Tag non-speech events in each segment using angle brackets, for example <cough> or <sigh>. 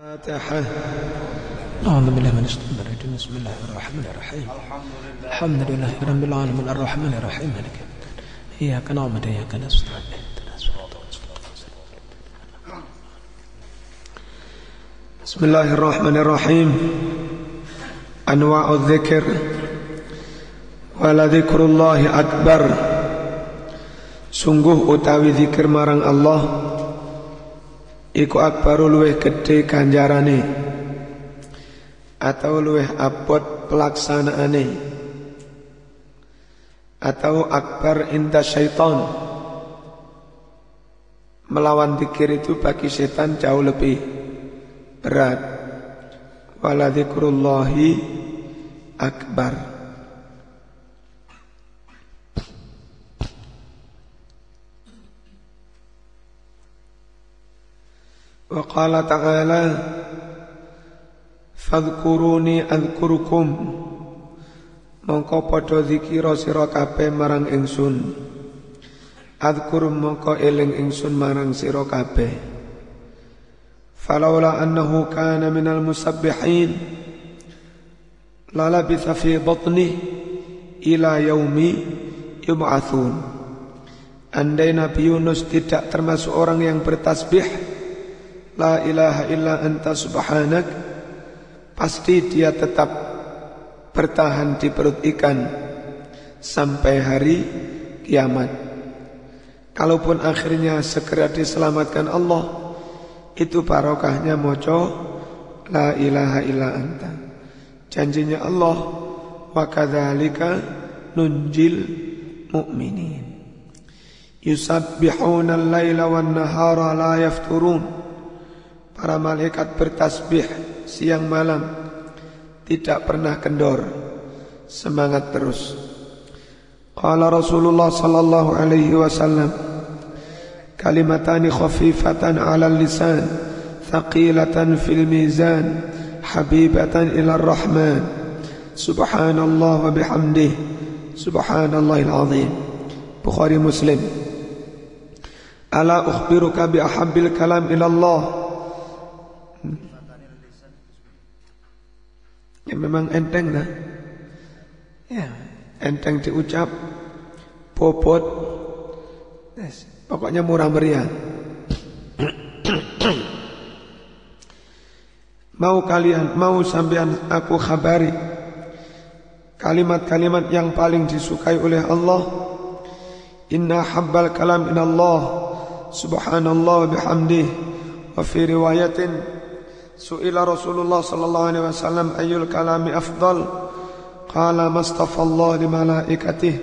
فاتحة أعوذ بالله من الشيطان الرجيم. بسم الله الرحمن الرحيم. الحمد لله رب العالمين. الرحمن الرحيم. مالك يوم الدين. إياك نعبد وإياك نستعين. اهدنا الصراط المستقيم. بسم الله الرحمن الرحيم. أنواع الذكر ولذكر الله أكبر. Sungguh utawi zikir marang Allah. Iku akbaru luweh gede ganjarane Atau luweh abot pelaksanaane. Atau akbar inda syaitan. Melawan zikir itu bagi setan jauh lebih berat. Wala zikrullahi akbar وقال تعالى فاذkuruni adhkurukum mongko padha zikira sira kabeh marang ingsun adhkur mongko eling ingsun marang sira kabeh falaula annahu kana minal musabbihin la labitha fi batni ila yaumi yub'atsun andai Nabi Yunus tidak termasuk orang yang bertasbih La ilaha illa anta subhanak. Pasti dia tetap bertahan di perut ikan Sampai hari kiamat. Kalaupun akhirnya segera diselamatkan Allah Itu barokahnya mojo La ilaha illa anta. Janjinya Allah Wa kadzalika nunjil mu'minin. Yusabbihuna al-laila wan nahara la yafturun Para malaikat bertasbih siang malam. Tidak pernah kendor. Semangat terus. Qala Rasulullah sallallahu alaihi wasallam Kalimatani khafifatan ala lisan Thaqilatan fil mizan Habibatan ila rahman. Subhanallah wa bihamdih. Subhanallahil azim. Bukhari Muslim. Ala ukhbiruka bi ahabbil kalam ila Allah Ya memang enteng lah. Ya, enteng diucap, bobot. Yes, pokoknya murah meriah. mau kalian, mau sampean aku khabari kalimat-kalimat yang paling disukai oleh Allah. Inna habbal kalam inallah subhanallah bihamdih wa fi riwayatin Su'ila Rasulullah sallallahu alaihi wasallam ayyul kalami afdal? Qala mastafallah li malaikatih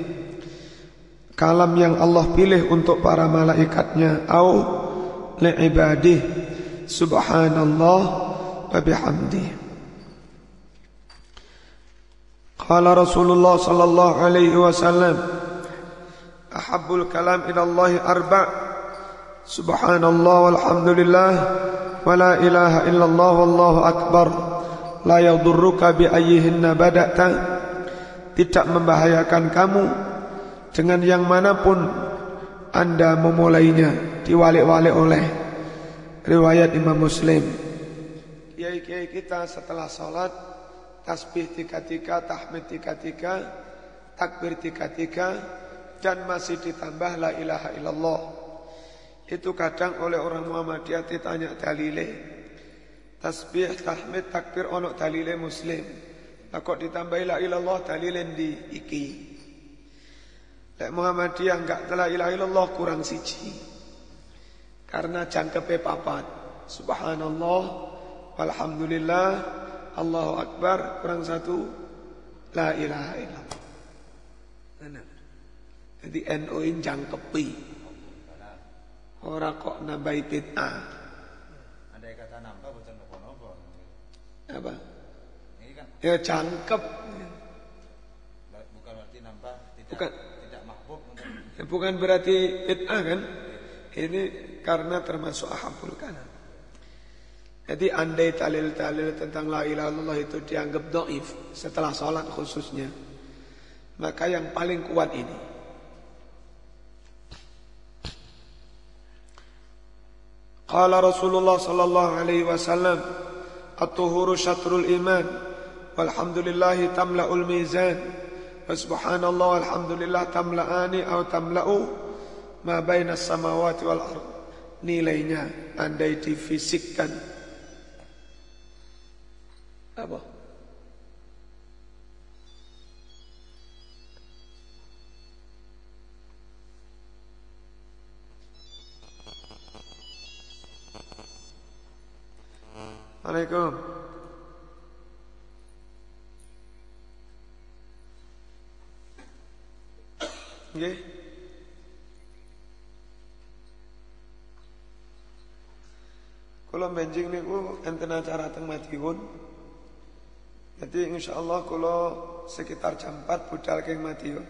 Kalam yang Allah pilih untuk para malaikatnya Au li ibadih Subhanallah wa bihamdih Qala Rasulullah sallallahu alaihi wasallam Ahabbul kalam ila Allah arba' Subhanallah walhamdulillah ولا إله إلا الله والله أكبر لا يضرك بأيهن بدأت tidak membahayakan kamu dengan yang manapun anda memulainya diwalik-walik oleh riwayat Imam Muslim kiai-kiai kita setelah sholat tasbih tiga-tiga tahmid tiga-tiga takbir tiga-tiga dan masih ditambah la ilaha illallah itu kadang oleh orang Muhammadiyah ditanya dalile. Tasbih, tahmid, takbir onok dalile muslim. Lah kok ditambah la ilallah dalile di iki. Lek Muhammadiyah enggak telah ilah ilallah kurang siji. Karena jangkepe papat. Subhanallah, walhamdulillah, Allahu Akbar, kurang satu, la ilaha illallah. Jadi NU in jangkepi. Orang kok nambahi bid'ah. Ada kata nambah bukan nopo-nopo. Apa? Ini kan Ya jangkep. bukan berarti nambah tidak Bukan. tidak mahbub Ya, bukan berarti bid'ah kan? Ini karena termasuk ahabul kalam. Jadi andai talil-talil tentang la ilaha illallah itu dianggap doif setelah sholat khususnya. Maka yang paling kuat ini. Qala Rasulullah sallallahu alaihi wasallam At-tuhuru syatrul iman. Walhamdulillahi tamla'ul mizan. Wa subhanallah walhamdulillah tamla'ani atau tamla'u ma baina samawati wal ard. Nilainya andai difisikkan. Apa? Assalamualaikum. Nggih. Kula benjing niku enten acara teng Madiun. Jadi insyaallah kula sekitar jam 4 budal keng Madiun.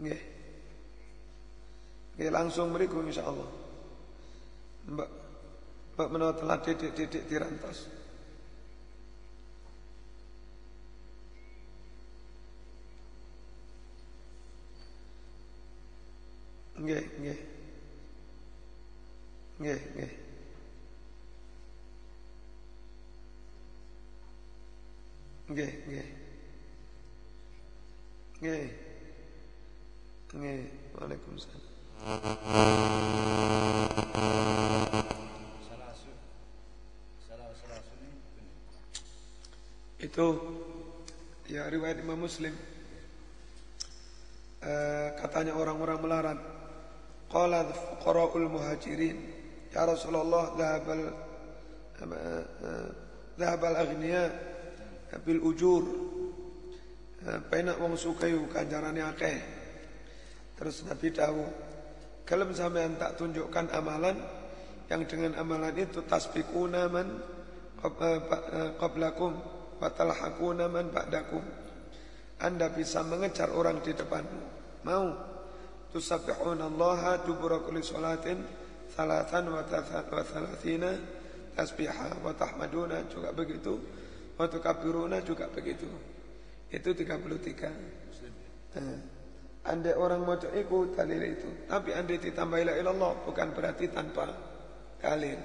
Nggih. Nggih langsung mriku insyaallah. Mbak Mbak menawa telah didik-didik dirantos. Nggih, nggih. Nggih, nggih. Nggih, nggih. Nggih. Nggih, Waalaikumsalam. Salasu. Salah salasu ini benar. Itu ya riwayat Imam Muslim. Eh, katanya orang-orang melarat. Qala fuqara'ul muhajirin. Ya Rasulullah dhahabal eh, dhahabal aghniya bil ujur. Eh, Penak wong sukayu kanjarane akeh. Terus Nabi tahu kalau sampean tak tunjukkan amalan yang dengan amalan itu tasbikuna man qablakum wa talhaquna man ba'dakum. Anda bisa mengejar orang di depanmu. Mau tusabbihuna Allah dubura kulli salatin salatan wa thalathina tasbihah wa tahmaduna juga begitu wa tukabbiruna juga begitu. Itu 33. Eh, Andai orang mau ikut dalil itu, tapi andai ditambah la ilallah bukan berarti tanpa dalil.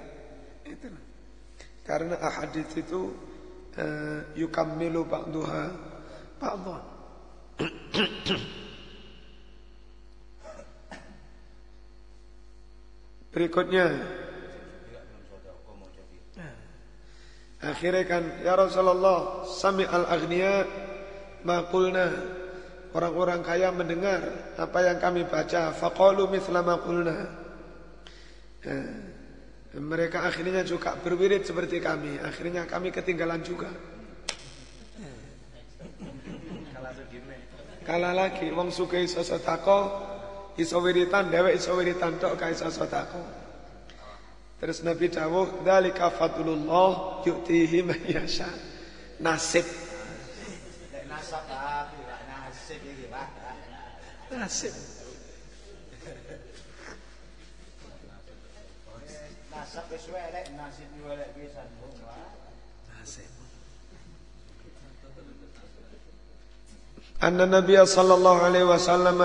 Itu. Karena ahadits itu yukammilu ba'duha ba'dha. <coughs> Berikutnya. Akhirnya kan Ya Rasulullah Sami al-aghniya Maqulna Orang-orang kaya mendengar Apa yang kami baca. Faqalu mithla maqulna Eh, Mereka akhirnya juga berwirid seperti kami. Akhirnya kami ketinggalan juga. Kalau segini. Kala lagi. Wong suka iso sotako Iso wiritan Dewek iso wiritan Tok ka iso sotako Terus Nabi dawuh Dalika fadlullah Yu'tihi man yasha. Nasib. Lek nasib. Nasib Nasab wis welek, nasib welek pisan, Bung. Pak. Nasib Anna Nabi sallallahu alaihi wasallam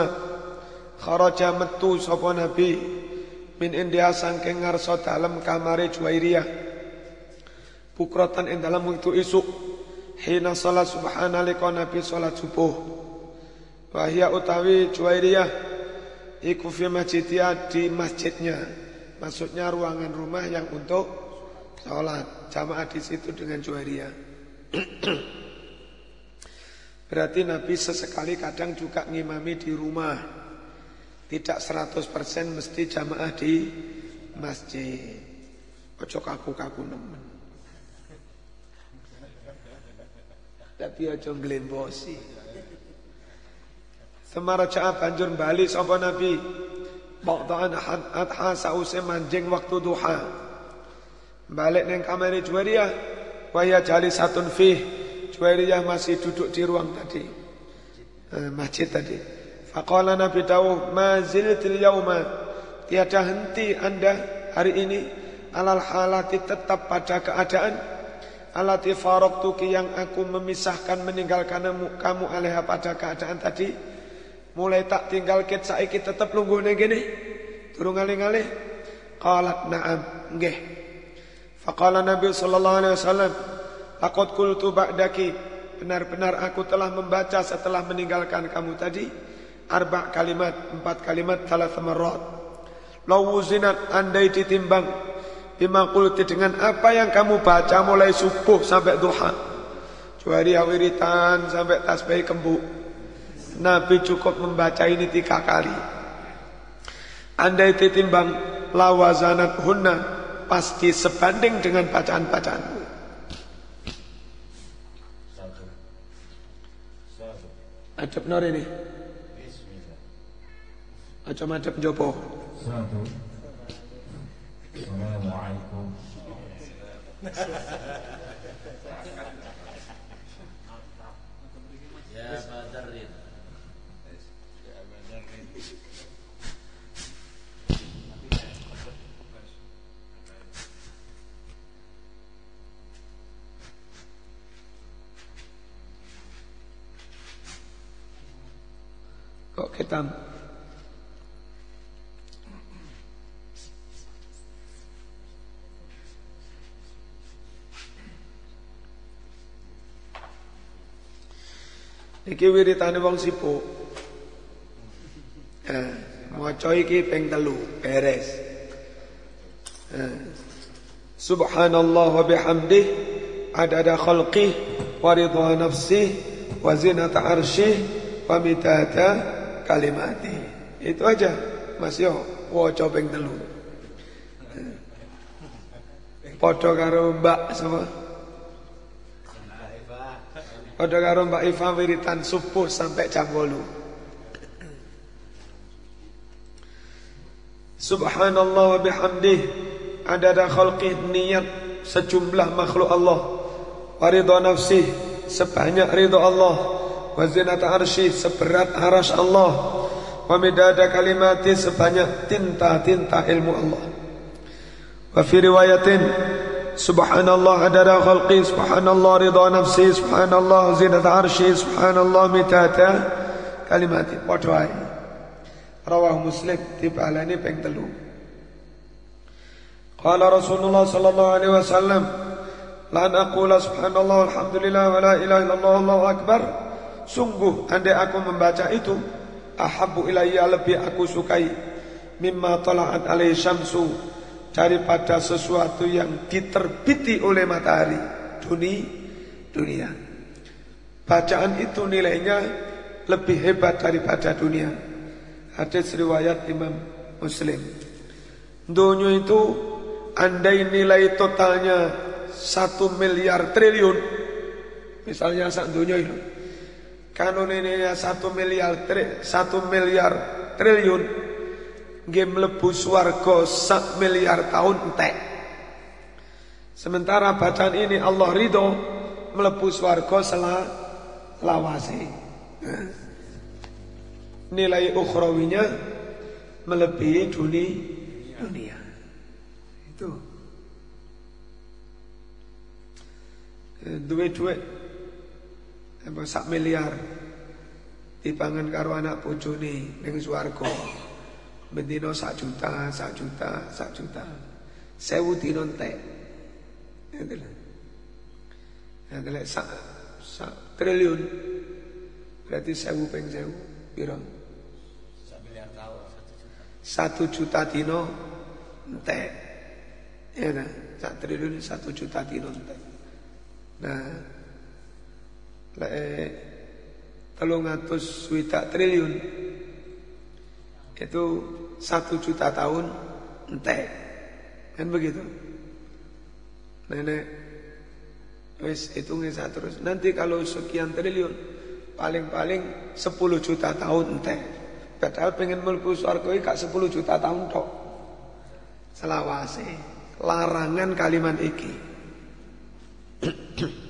kharaja metu sapa Nabi min India sangking ngarsa dalam kamare Juwairiyah bukratan ing dalam waktu isuk hina salat subhanalika Nabi salat subuh wahia utawi Juwairiyah iku fi masjidnya di masjidnya maksudnya ruangan rumah yang untuk salat jamaah di situ dengan Juwairiyah <clears throat> Berarti Nabi sesekali kadang juga ngimami di rumah. Tidak 100% mesti jamaah di masjid. Ojo kaku-kaku nemen. Tapi ojo nglembosi. Semara ja'a banjur bali sapa Nabi. Baqtaan adha sause manjing waktu duha. Balik neng kamar Juwairiyah. Waya jali satun fih. Juwairiyah masih duduk di ruang tadi. Eh, masjid tadi. Faqala Nabi Dawuh, ma ziltil yauma. Tiada henti anda hari ini. Alal halati tetap pada keadaan. Alati faroktuki yang aku memisahkan meninggalkan kamu, kamu alaiha pada keadaan tadi. Mulai tak tinggal ket saiki tetap lungguh gini. Turun ngalih-ngalih. Qalat na'am. Nggih. Faqala Nabi sallallahu alaihi wasallam, "Laqad qultu ba'daki." Benar-benar aku telah membaca setelah meninggalkan kamu tadi arba kalimat, empat kalimat salah marrat. Lawuzinat andai ditimbang bima qulti dengan apa yang kamu baca mulai subuh sampai duha. Juari wiritan sampai tasbih kembu. Nabi cukup membaca ini tiga kali. Andai ditimbang lawazanat hunna pasti sebanding dengan bacaan-bacaanmu. Adab nor ini. Bismillah. Aja madep jopo. Satu. Assalamualaikum. <laughs> Ya Badarin. Ketam? Iki wiritane wong sibuk. Eh, maca iki ping telu beres. Eh. Subhanallah wa bihamdih adada khalqih wa ridha nafsih wa zinata arsyih wa midada kalimati. Itu aja Mas yo waca ping telu. Padha karo Mbak sama Padha karo Mbak Iva wiritan subuh sampai jam 8. Subhanallah wa bihamdih adada khalqih niat sejumlah makhluk Allah wa ridha nafsih sebanyak ridha Allah wa zinata arsyih seberat aras Allah. Wa midada kalimati sebanyak tinta-tinta ilmu Allah. Wa fi riwayatin Subhanallah adada khalqi Subhanallah ridha nafsi Subhanallah zinata arshi Subhanallah mitata kalimati. Padha Rawah Muslim dibalani ping telu. Qala Rasulullah sallallahu alaihi wasallam lan aqula subhanallah alhamdulillah wa la ilaha illallah Allahu akbar sungguh andai aku membaca itu ahabbu ilayya lebih aku sukai. Mimma tala'at alaihi syamsu daripada sesuatu yang diterbiti oleh matahari. Dunia dunia. Bacaan itu nilainya lebih hebat daripada dunia. Hadis riwayat Imam Muslim. Dunia itu andai nilai totalnya satu miliar triliun. Misalnya sak dunia itu kalau nilainya satu miliar tri, satu miliar triliun nggih mlebu swarga sak miliar tahun entek. Sementara bacaan ini Allah ridho mlebu swarga sela lawase. Nilai ukhrawinya melebihi dunia dunia. Itu. Duit apa sak miliar dipangan karo anak bojone ning swarga. Bendino sak juta, sak juta, sak juta. Sewu dino entek. Lah. Itu lah sak, sak triliun. Berarti sewu peng sewu. Piro? Satu juta dino entek. Ya nah, sak triliun satu juta dino entek. Nah, lek telung atus swidak triliun. Itu satu juta tahun entek. Kan begitu? Nenek wis hitungnya terus. Nanti kalau sekian triliun paling-paling 10 juta tahun entek. Padahal pengen mlebu swarga gak 10 juta tahun tok. Selawase larangan kalimat iki <clears throat>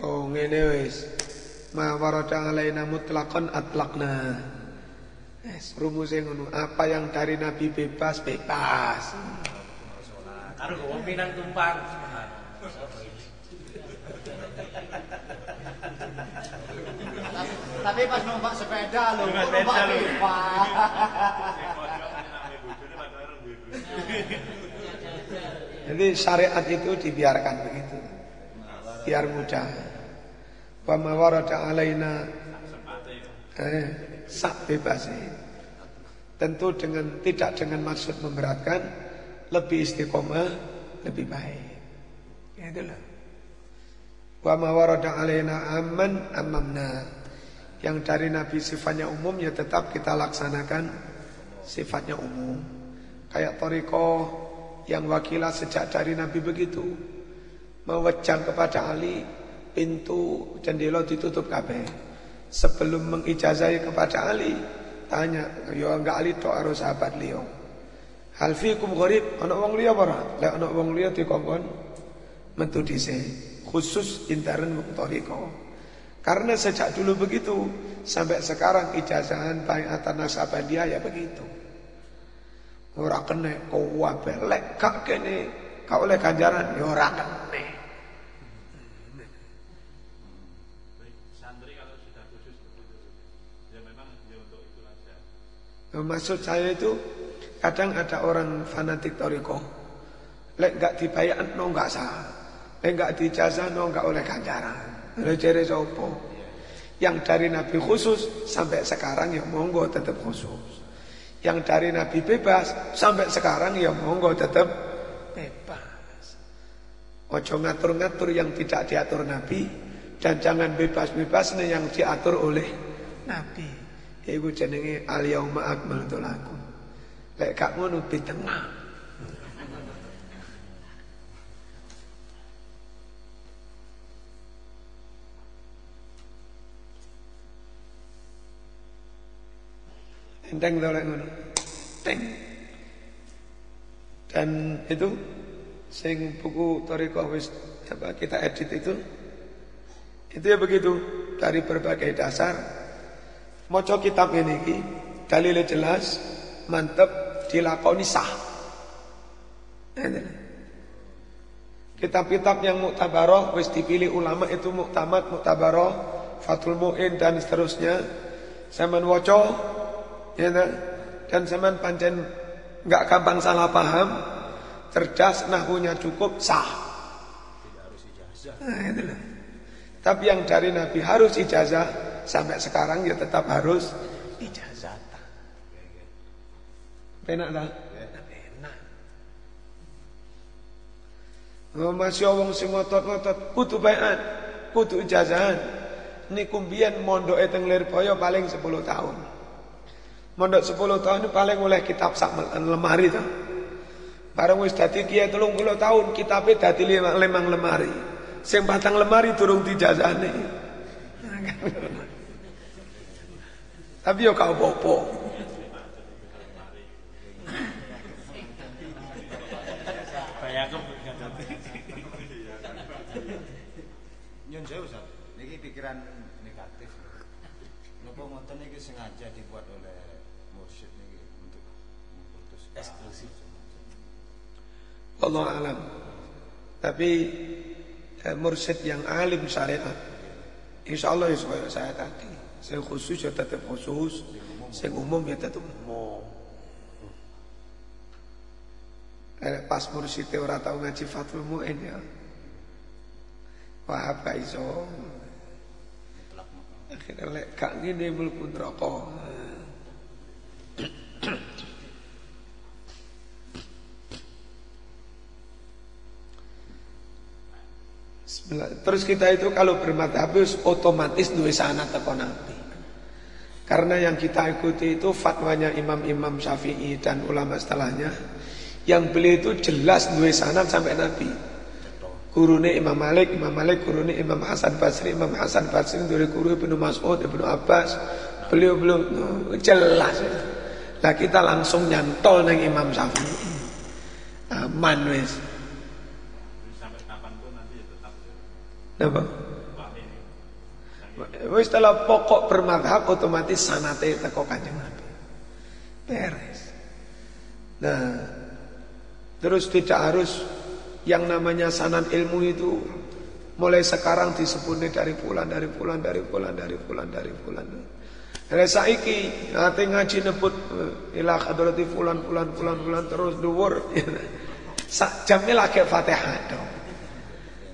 Oh ngene wis. Ma warada alaina mutlaqan atlaqna. Wis rumuse ngono. Apa yang dari Nabi bebas bebas. Aku minang tumpang. Tapi pas numpak sepeda lho, Numpak pipa. Jadi syariat itu dibiarkan begitu. Biar mudah. Wa alaina eh, sak bebas Tentu dengan tidak dengan maksud memberatkan, lebih istiqomah, lebih baik. Itulah. Wa warada alaina amman amamna. Yang dari Nabi sifatnya umum ya tetap kita laksanakan sifatnya umum. Kayak toriko yang wakilah sejak dari Nabi begitu. Mewejang kepada Ali pintu jendela ditutup kabeh. Sebelum mengijazahi kepada Ali, tanya, yo enggak Ali tok harus sahabat liya. Hal fikum gharib, ana wong liya apa ora? Lek ana wong liya dikongkon metu dhisik. Khusus intern wong toriko. Karena sejak dulu begitu sampai sekarang ijazahan baiatan nasabah ya begitu. Ora kena kau wabe lek kak kene kau oleh ganjaran ya ora kena. Santri kalau sudah khusus begitu, ya memang ya untuk itu saja. Nah, Maksud saya itu kadang ada orang fanatik toriko. Lek gak dibayar no gak sah. Lek gak dijazah no gak oleh ganjaran. Lek jere sopo. Yang dari Nabi khusus sampai sekarang ya monggo tetap khusus. Yang dari Nabi bebas sampai sekarang ya monggo tetap bebas. Ojo ngatur-ngatur yang tidak diatur Nabi dan jangan bebas-bebas yang diatur oleh Nabi. Iku jenenge al yauma akmaltu lakum. Lek gak ngono tengah. Enteng tau lek ngono. Teng. Dan itu sing buku Toriko wis apa kita edit itu itu ya begitu dari berbagai dasar maca kitab ini iki dalilnya jelas mantep dilakoni sah. Kitab-kitab yang muktabaroh wis dipilih ulama itu muktamad muktabaroh Fathul Mu'in dan seterusnya. Zaman waca ya dan zaman pancen nggak gampang salah paham cerdas nahunya cukup sah. Nah, tapi yang dari Nabi harus ijazah sampai sekarang ya tetap harus ijazah penak lah penak Oh, masih wong sing ngotot-ngotot kudu bayan, kudu ijazahan. Niku mbiyen mondoke teng Lirboyo paling 10 tahun. Mondok 10 tahun itu paling oleh kitab sak lemari to. Bareng wis dadi kiai 30 tahun kitabe dadi lemang lemari. Sing batang lemari durung dijazahne. <laughs> Tapi yo kau popo. Nyun sewu Ustaz. Niki pikiran negatif. Napa ngoten niki sengaja dibuat oleh mursyid niki untuk memutus eksklusif. Allah alam. Tapi eh, mursyid yang alim syariat. Insya Allah ya saya tadi. Saya khusus ya tetap khusus. Saya umum ya tetap umum. Eh, pas mursyid ora tahu ngaji Fathul Mu'in ya. Wah apa iso. Akhirnya lek gak ngene mlebu. Bismillah. Terus kita itu kalau bermadhab otomatis duwe sanad teko Nabi. Karena yang kita ikuti itu fatwanya Imam-imam Syafi'i dan ulama setelahnya yang beliau itu jelas duwe sanad sampai Nabi. Gurune Imam Malik, Imam Malik gurune Imam Hasan Basri, Imam Hasan Basri dari guru Ibnu Mas'ud, Ibnu Abbas. Beliau belum jelas. Lah kita langsung nyantol neng Imam Syafi'i. Aman wis. sampai kapan pun nanti ya tetap Napa? Wis setelah pokok bermadhab otomatis sanate teko kanjeng Nabi. Beres. Nah, terus tidak harus yang namanya sanad ilmu itu mulai sekarang disebutnya dari bulan dari bulan dari bulan dari bulan dari bulan. Dari saiki nanti ngaji nebut eh, ila hadrati fulan fulan fulan fulan terus dhuwur. <laughs> Sak jamnya lagi Fatihah dong.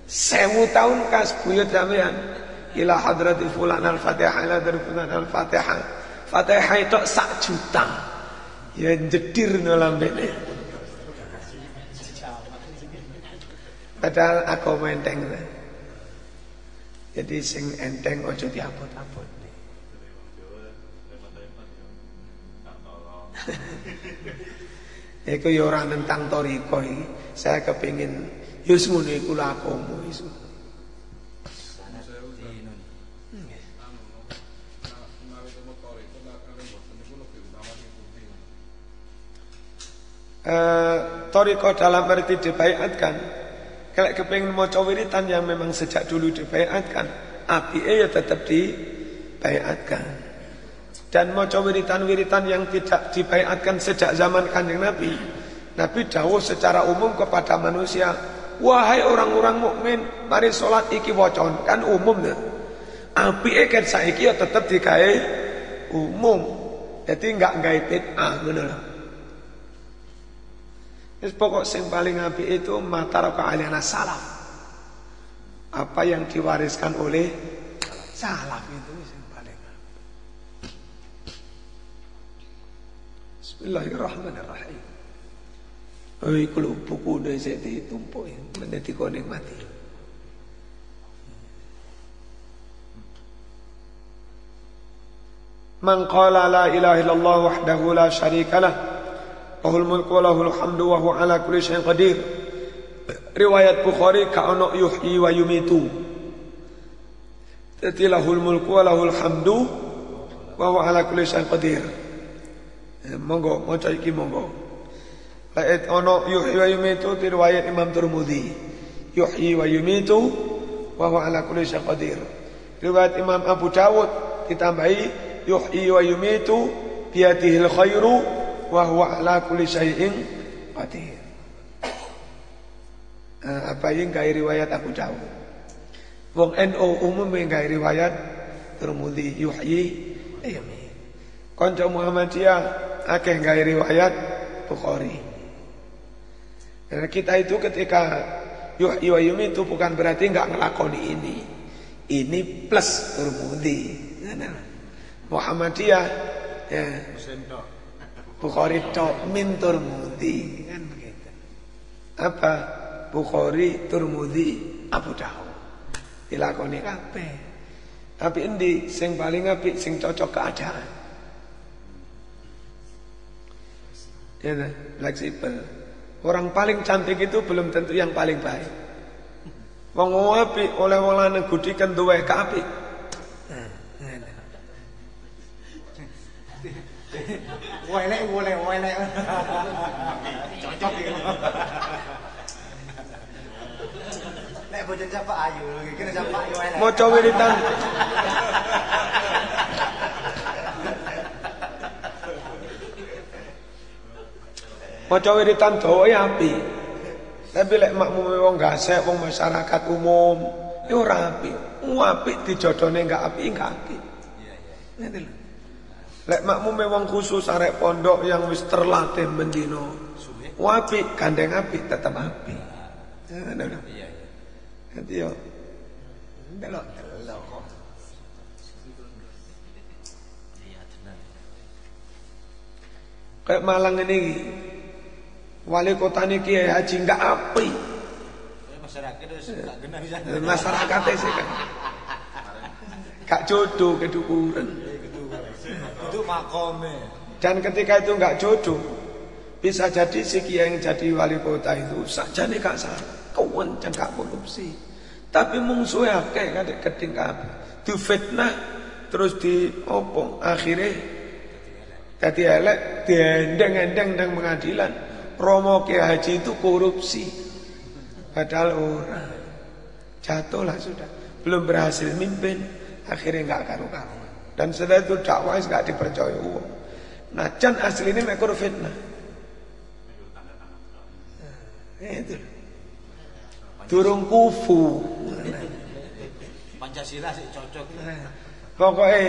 Sewu tahun kas buyut sampean ila hadrati fulan al-Fatihah ila hadrati fulan al-Fatihah. Fatihah itu sak juta. Ya jedir nolambene. Padahal aku enteng. Jadi sing enteng ojo diabot-abot. Iku ya ora tentang toriko iki. Saya kepingin yus ngono iku lakomu. Eh, toriko dalam arti dibaiatkan kalau kepingin mau wiritan yang memang sejak dulu dibaiatkan Api ya tetap dibaiatkan Dan mau wiritan-wiritan yang tidak dibaiatkan sejak zaman kanjeng Nabi Nabi dawuh secara umum kepada manusia Wahai orang-orang mukmin, mari sholat iki wocon kan umum ya. Api kan saiki ya tetap digawe umum. Jadi gawe bid'ah ngono lho. Wis pokok sing paling api itu mata aliana salaf. Apa yang diwariskan oleh salaf itu sing paling api. Bismillahirrahmanirrahim. Oh, kalau buku udah saya ditumpuk menjadi koning mati. Man qala la ilaha illallah wahdahu la syarika lah Lahul mulku wa lahul hamdu wa huwa ala kulli syai'in qadir. Riwayat Bukhari ka'ana yuhyi wa yumitu. Jadi lahul mulku wa lahul hamdu wa huwa ala kulli syai'in qadir. Eh, monggo maca iki monggo. Ayat ono yuhyi wa yumitu di riwayat Imam Tirmidzi. Yuhyi wa yumitu wa huwa ala kulli syai'in qadir. Riwayat Imam Abu Dawud ditambahi yuhyi wa yumitu biyadihil khairu wa huwa ala kulli syai'in qadir. Nah, apa yang gaya riwayat Abu Dawud. Wong NU umum yang gaya riwayat Tirmidzi yuhyi ayami. Kanca Muhammadiyah akeh gaya riwayat Bukhari. Karena kita itu ketika yuhyi wa yumi itu bukan berarti enggak ngelakoni ini. Ini plus Tirmidzi. Nah, Muhammadiyah ya. Bukhari tok min Turmudi kan begitu. Apa? Bukhari, Turmudi, Abu Dawud. Dilakoni kabeh. Tapi endi sing paling apik sing cocok keadaan. Ya, fleksibel. Orang paling cantik itu belum tentu yang paling baik. Wong apik oleh wong lanang gudikan duwe Welek boleh welek. Cocok iki. Nek bocah siapa ayu, kira siapa ayu welek. Maca wiritan. Maca wiritan dawa ya api. Tapi lek makmum wong gasek wong masyarakat umum, ya ora api. Apik dijodone enggak api enggak api. Iya iya. Ngene lho. Lek makmume wong khusus arek pondok yang wis terlatih mendino. Wapi gandeng api tetap api. Ya, iya iya. Nanti yo. Delok delok kok. Kayak Malang ini wali kota ini kiai haji enggak api. Masyarakat itu enggak genah bisa. Masyarakat sih kan. Kak jodoh kedukuran. Dan ketika itu enggak jodoh, bisa jadi si yang jadi wali kota itu saja nih kak sah, kawan cengkak korupsi. Tapi musuhnya kayak kadek keding Di fitnah terus di opong akhirnya jadi elek diendeng-endeng dan pengadilan. Romo ke Haji itu korupsi. Padahal orang jatuhlah sudah. Belum berhasil mimpin, akhirnya enggak karu-karuan. Dan setelah itu dakwah nggak dipercaya uang. Nah, can asli ini mekor fitnah. Nah, itu. Durung kufu. Pancasila sih cocok. Pokoknya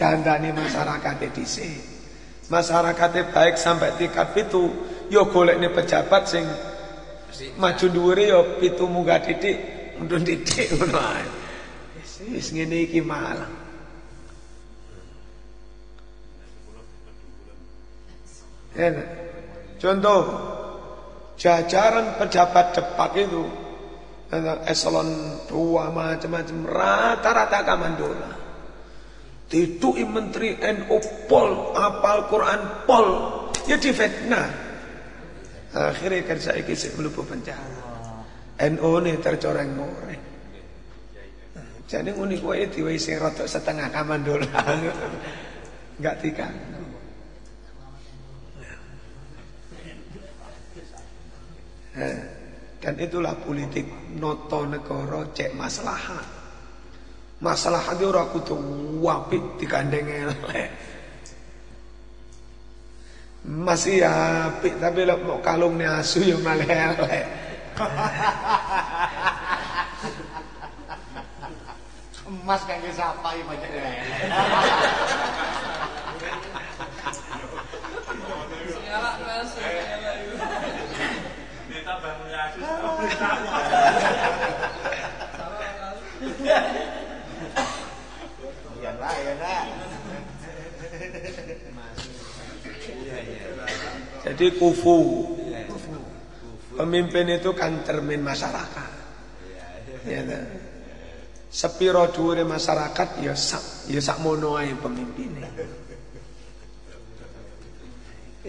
dandani masyarakat dhisik. Masyarakat baik sampai tingkat itu yo golek nih pejabat sing maju dhuwure yo pitu munggah titik mundun titik ngono ae. Wis- Wis ngene iki malah. Contoh jajaran pejabat cepat itu eselon dua macam-macam rata-rata kamandola. Ditui menteri NU pol apal Quran pol ya difitnah. Akhirnya kan saya kisah melebu penjara. NU ini tercoreng moreng. Jadi nguni kue diwai sing rotok setengah kamandola. <laughs> Enggak tiga. Eh, Dan itulah politik noto negara cek maslahat. Maslahat ora kudu apik digandeng elek. Masih apik tapi lek mau kalung asu ya malah elek. Emas kan siapa ya banyak Ini tambah mulia Asus. Iya lah, iya lah. Iya, iya. Jadi kufu. Pemimpin itu kan cermin masyarakat. Ya, toh. Sepiro dhuwure masyarakat ya sak ya sak mono ae pemimpinnya. <laughs>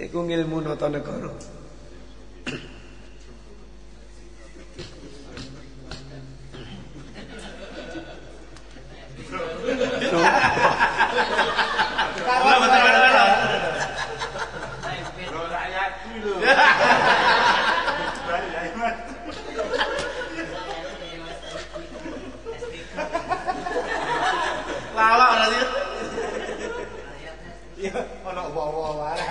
Iku ngilmu nata negara. Lo rakyat dulu. Balik lagi, Mas. Lawak berarti. Iya, ono bawa wae.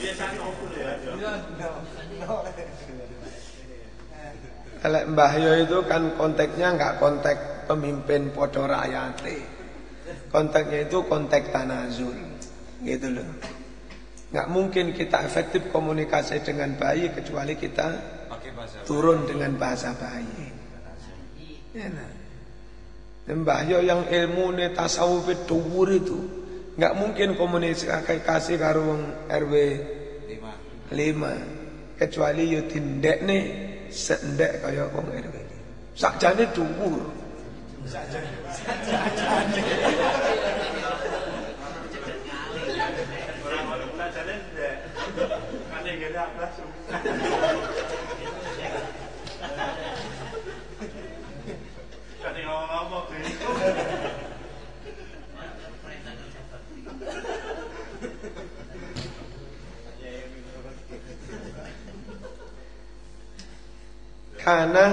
Biasanya ngopul ya. Elek Mbah Yo itu kan konteksnya nggak konteks pemimpin podo rakyate. Konteksnya itu konteks tanazul. Gitu loh. Nggak mungkin kita efektif komunikasi dengan bayi kecuali kita turun dengan bahasa bayi. Ya, nah. Mbah Yo yang ilmu nih tasawuf dhuwur itu nggak mungkin komunikasi karo wong RW Lima. 5 kecuali yo tindek nih sendek kaya wong RW. Sakjane dhuwur. Orang-orang belajarnya enggak. Kan yang gede langsung. Kan yang ngomong-ngomong gitu. Karena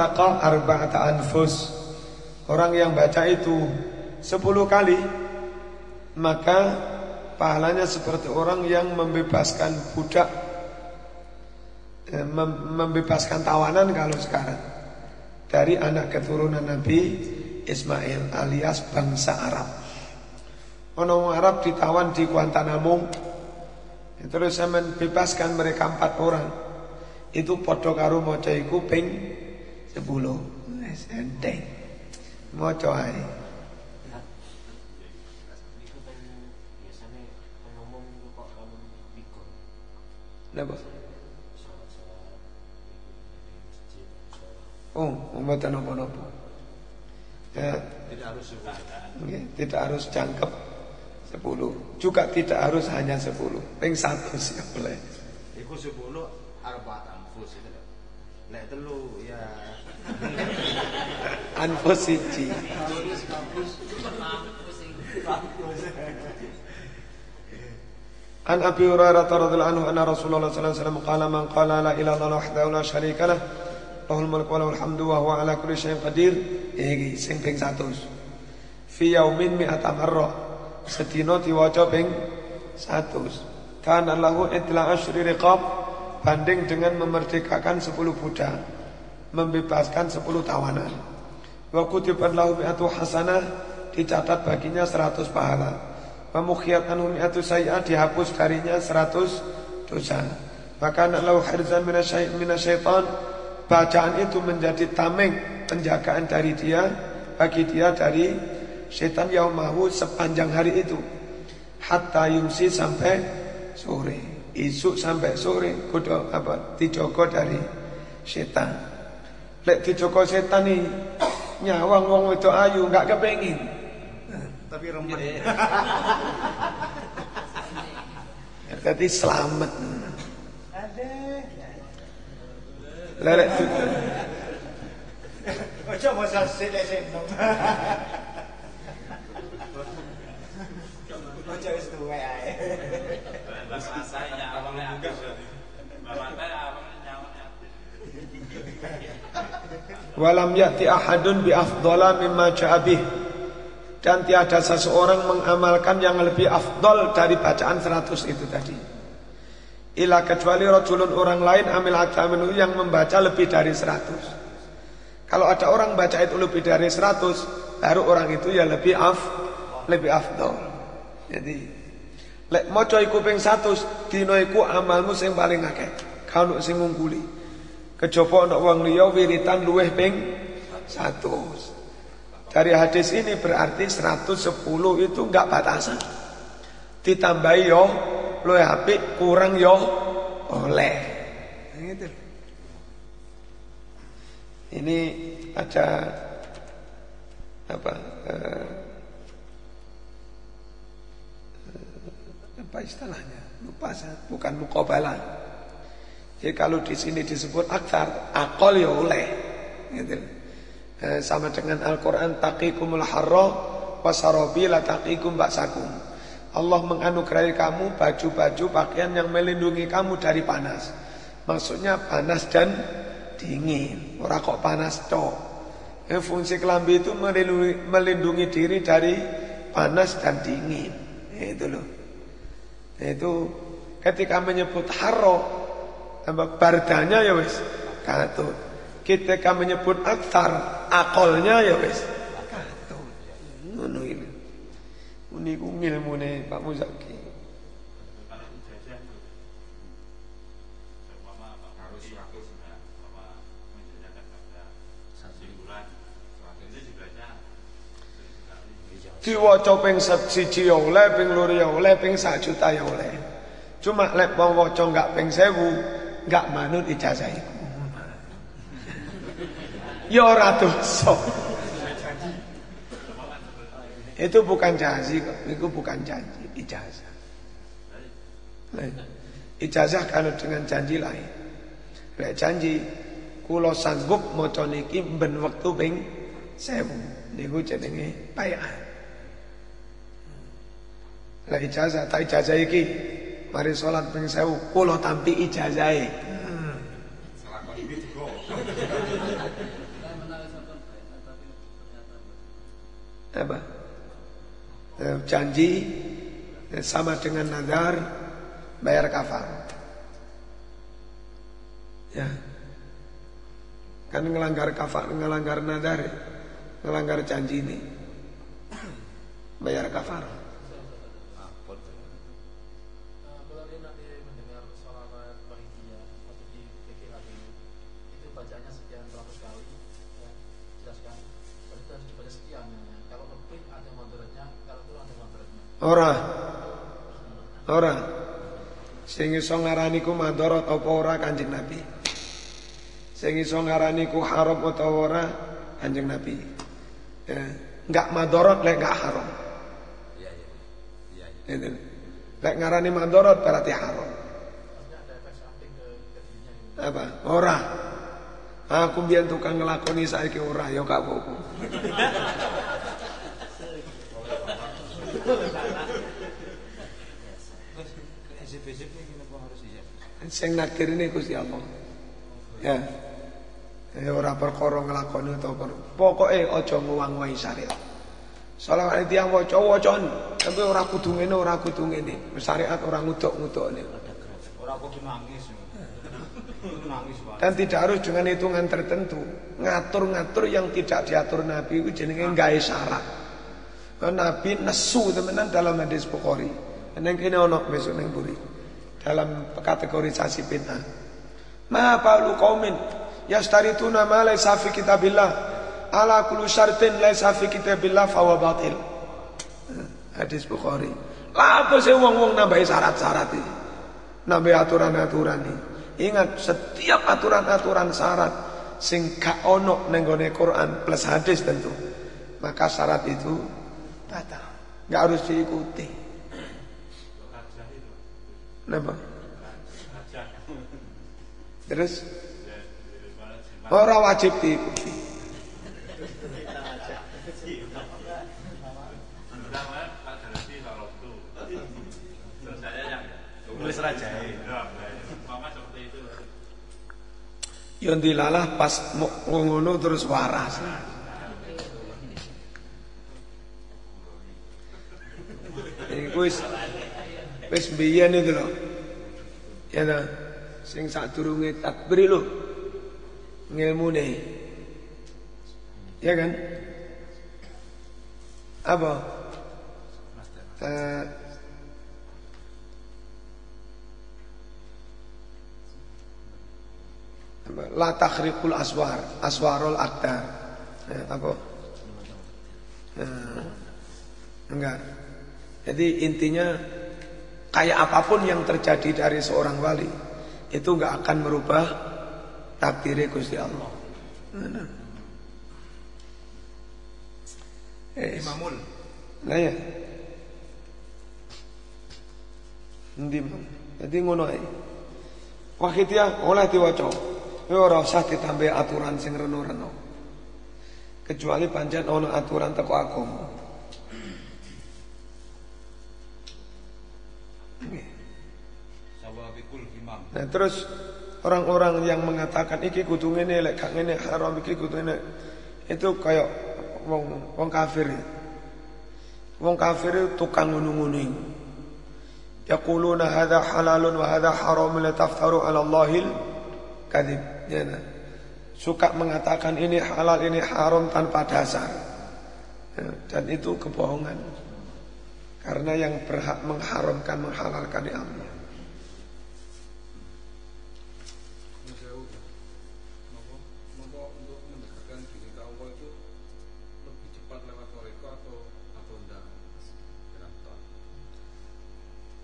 ataqa arba'ata anfus. Orang yang baca itu 10 kali maka pahalanya seperti orang yang membebaskan budak eh, mem- membebaskan tawanan kalau sekarang dari anak keturunan Nabi Ismail alias bangsa Arab. Wong Arab ditawan di Guantanamo. Terus saya membebaskan mereka empat orang. Itu podo karo maca 10. Wis enteng. Kok kamu pikir Napa? Oh, mboten napa-napa. Ya, Tidak harus nggih, tidak harus jangkep 10. Juga tidak harus hanya 10. Ping 1 sih boleh. Iku sepuluh arbaat anfus itu. Lek telu ya Siji. An Abi Hurairah radhiyallahu anhu anna Rasulullah sallallahu alaihi wasallam qala man qala la mulku wa lahul hamdu wa huwa ala kulli syai'in qadir. Iki sing ping 100 fi yaumin mi'ata marrah sedina diwaca ping 100 Kana lahu idla asyri riqab banding dengan memerdekakan 10 budak, membebaskan 10 tawanan. Wa kutibat lahu mi'atu hasanah dicatat baginya 100 pahala. Wa mukhiyat anhu mi'atu sayyi'ah dihapus darinya 100 dosa. Maka anak lahu hirzan minasyaitan bacaan itu menjadi tameng penjagaan dari dia bagi dia dari setan yaumahu sepanjang hari itu hatta yumsi sampai sore isuk sampai sore kudu apa dijogo dari setan lek dijogo setan nih nyawang wong wedok ayu nggak kepengin Tapi remen. jadi selamat Lelek tu Ojo masa sing nom. Ojo wis tuwek ae. Walam ya'ti ahadun bi afdala mimma ja'abih Dan tiada seseorang mengamalkan yang lebih afdol dari bacaan 100 itu tadi. Ila kecuali rajulun orang lain amil ataminu yang membaca lebih dari 100 Kalau ada orang baca itu lebih dari 100 Baru orang itu ya lebih af Lebih afdol Jadi Lek moco iku ping 100 Dino iku amalmu sing paling akeh. Kau sing ngungkuli Kejaba ana wong liya wiritan luweh ping 100. Dari hadis ini berarti 110 itu enggak batasan. Ditambahi yo luweh apik, kurang yo oleh. Gitu. Ini ada apa eh, apa istilahnya? Lupa saya, bukan mukobalah. Jadi kalau di sini disebut aktar, akol ya oleh. Gitu. Eh, sama dengan Al-Quran, taqikumul harra wasarobi la taqikum baksakum. Allah menganugerahi kamu baju-baju pakaian yang melindungi kamu dari panas. Maksudnya panas dan dingin. Ora kok panas toh. Eh, fungsi kelambi itu melindungi, melindungi diri dari panas dan dingin. Itu loh. Itu ketika menyebut harro tambah bardanya ya wis. Katut. Ketika menyebut aktar akolnya ya wis. Katut. Ngono ini ini ngilmune Pak Muzaki. Diwaca ping siji ya oleh, ping loro ya oleh, ping sak juta ya oleh. Cuma lek wong waca enggak ping 1000, enggak manut ijazah iku. Ya ora dosa. Itu bukan janji itu bukan janji, ijazah. Ijazah kalau dengan janji lain. Lek janji kula sanggup maca niki ben wektu ping 1000. Niku jenenge bayan. Lah ijazah tak ijazah iki mari salat ping 1000 kula tampi ijazahe. Apa? Eh, Janji eh, sama dengan nazar bayar kafar. Ya. Kan ngelanggar kafar, ngelanggar nazar, ngelanggar janji ini. Bayar kafar. Ora. Ora. Sing iso ngarani ku madharat apa ora Kanjeng Nabi. Sing iso ngarani ku haram utawa ora Kanjeng Nabi. Ya, enggak madharat lek enggak haram. Iya iya. Iya iya. Lek ngarani madharat berarti haram. Apa? Ora. Aku biyen tukang ngelakoni saiki ora ya gak apa-apa. <laughs> SCP-SCP ini apa harus iya? Sing nakir ini Gusti Allah. Ya. Ya ora perkara nglakoni utawa per... Pokoke aja nguwang-wangi syariat. Selawat tiang waca wacaan, tapi ora kudu ngene ora kudu ngene. Syariat ora ngutuk-ngutukne. Ora kudu nangis. Kudu nangis. Dan tidak harus dengan hitungan tertentu. Ngatur-ngatur yang tidak diatur Nabi itu jenenge gawe syarat. Nah, Nabi nesu temenan dalam hadis Bukhari. Neng kene ono besok neng buri. Dalam kategorisasi bid'ah. Ma balu qaumin yastarituna ma laysa fi kitabillah. Ala kullu syartin laysa fi kitabillah fa huwa batil. Hadis Bukhari. Lah apa sih wong-wong nambahi syarat-syarat iki? Nambahi aturan-aturan iki. Ingat setiap aturan-aturan syarat sing gak ono ning Quran plus hadis tentu. Maka syarat itu batal. Gak harus diikuti. Hajah. Terus sih? ora wajib diikuti. Yang Tulis raja. Ya, dilalah pas ngono terus waras. Iku wis wis biyen itu lho. Ya ta. Sing sadurunge takbir lho. Ngilmune. Ya kan? Apa? Apa? La takhriqul aswar, aswarul aktar. Eh, apa? Eh, enggak. Jadi intinya kayak apa pun yang terjadi dari seorang wali itu enggak akan merubah takdir Gusti Allah. Nah. Eh, Imamul. Nah ya. Mam? Jadi ngono ae. Wahidiyah oleh diwaca. Ya ora usah ditambah aturan sing reno-reno. Kecuali pancen ana aturan teko agama. Nggih. Sawabikul imam. Nah terus orang-orang yang mengatakan iki kudu ngene lek gak ngene haram iki kudu ngene. Itu kayak wong wong kafir. Wong kafir tukang ngono-ngono. Yaquluna hadza halalun wa hadza haramun la taftaru 'ala Allahil kadzib. Ya, nah. Suka mengatakan ini halal ini haram tanpa dasar. Ya, dan itu kebohongan. Karena yang berhak mengharamkan menghalalkan ya Allah.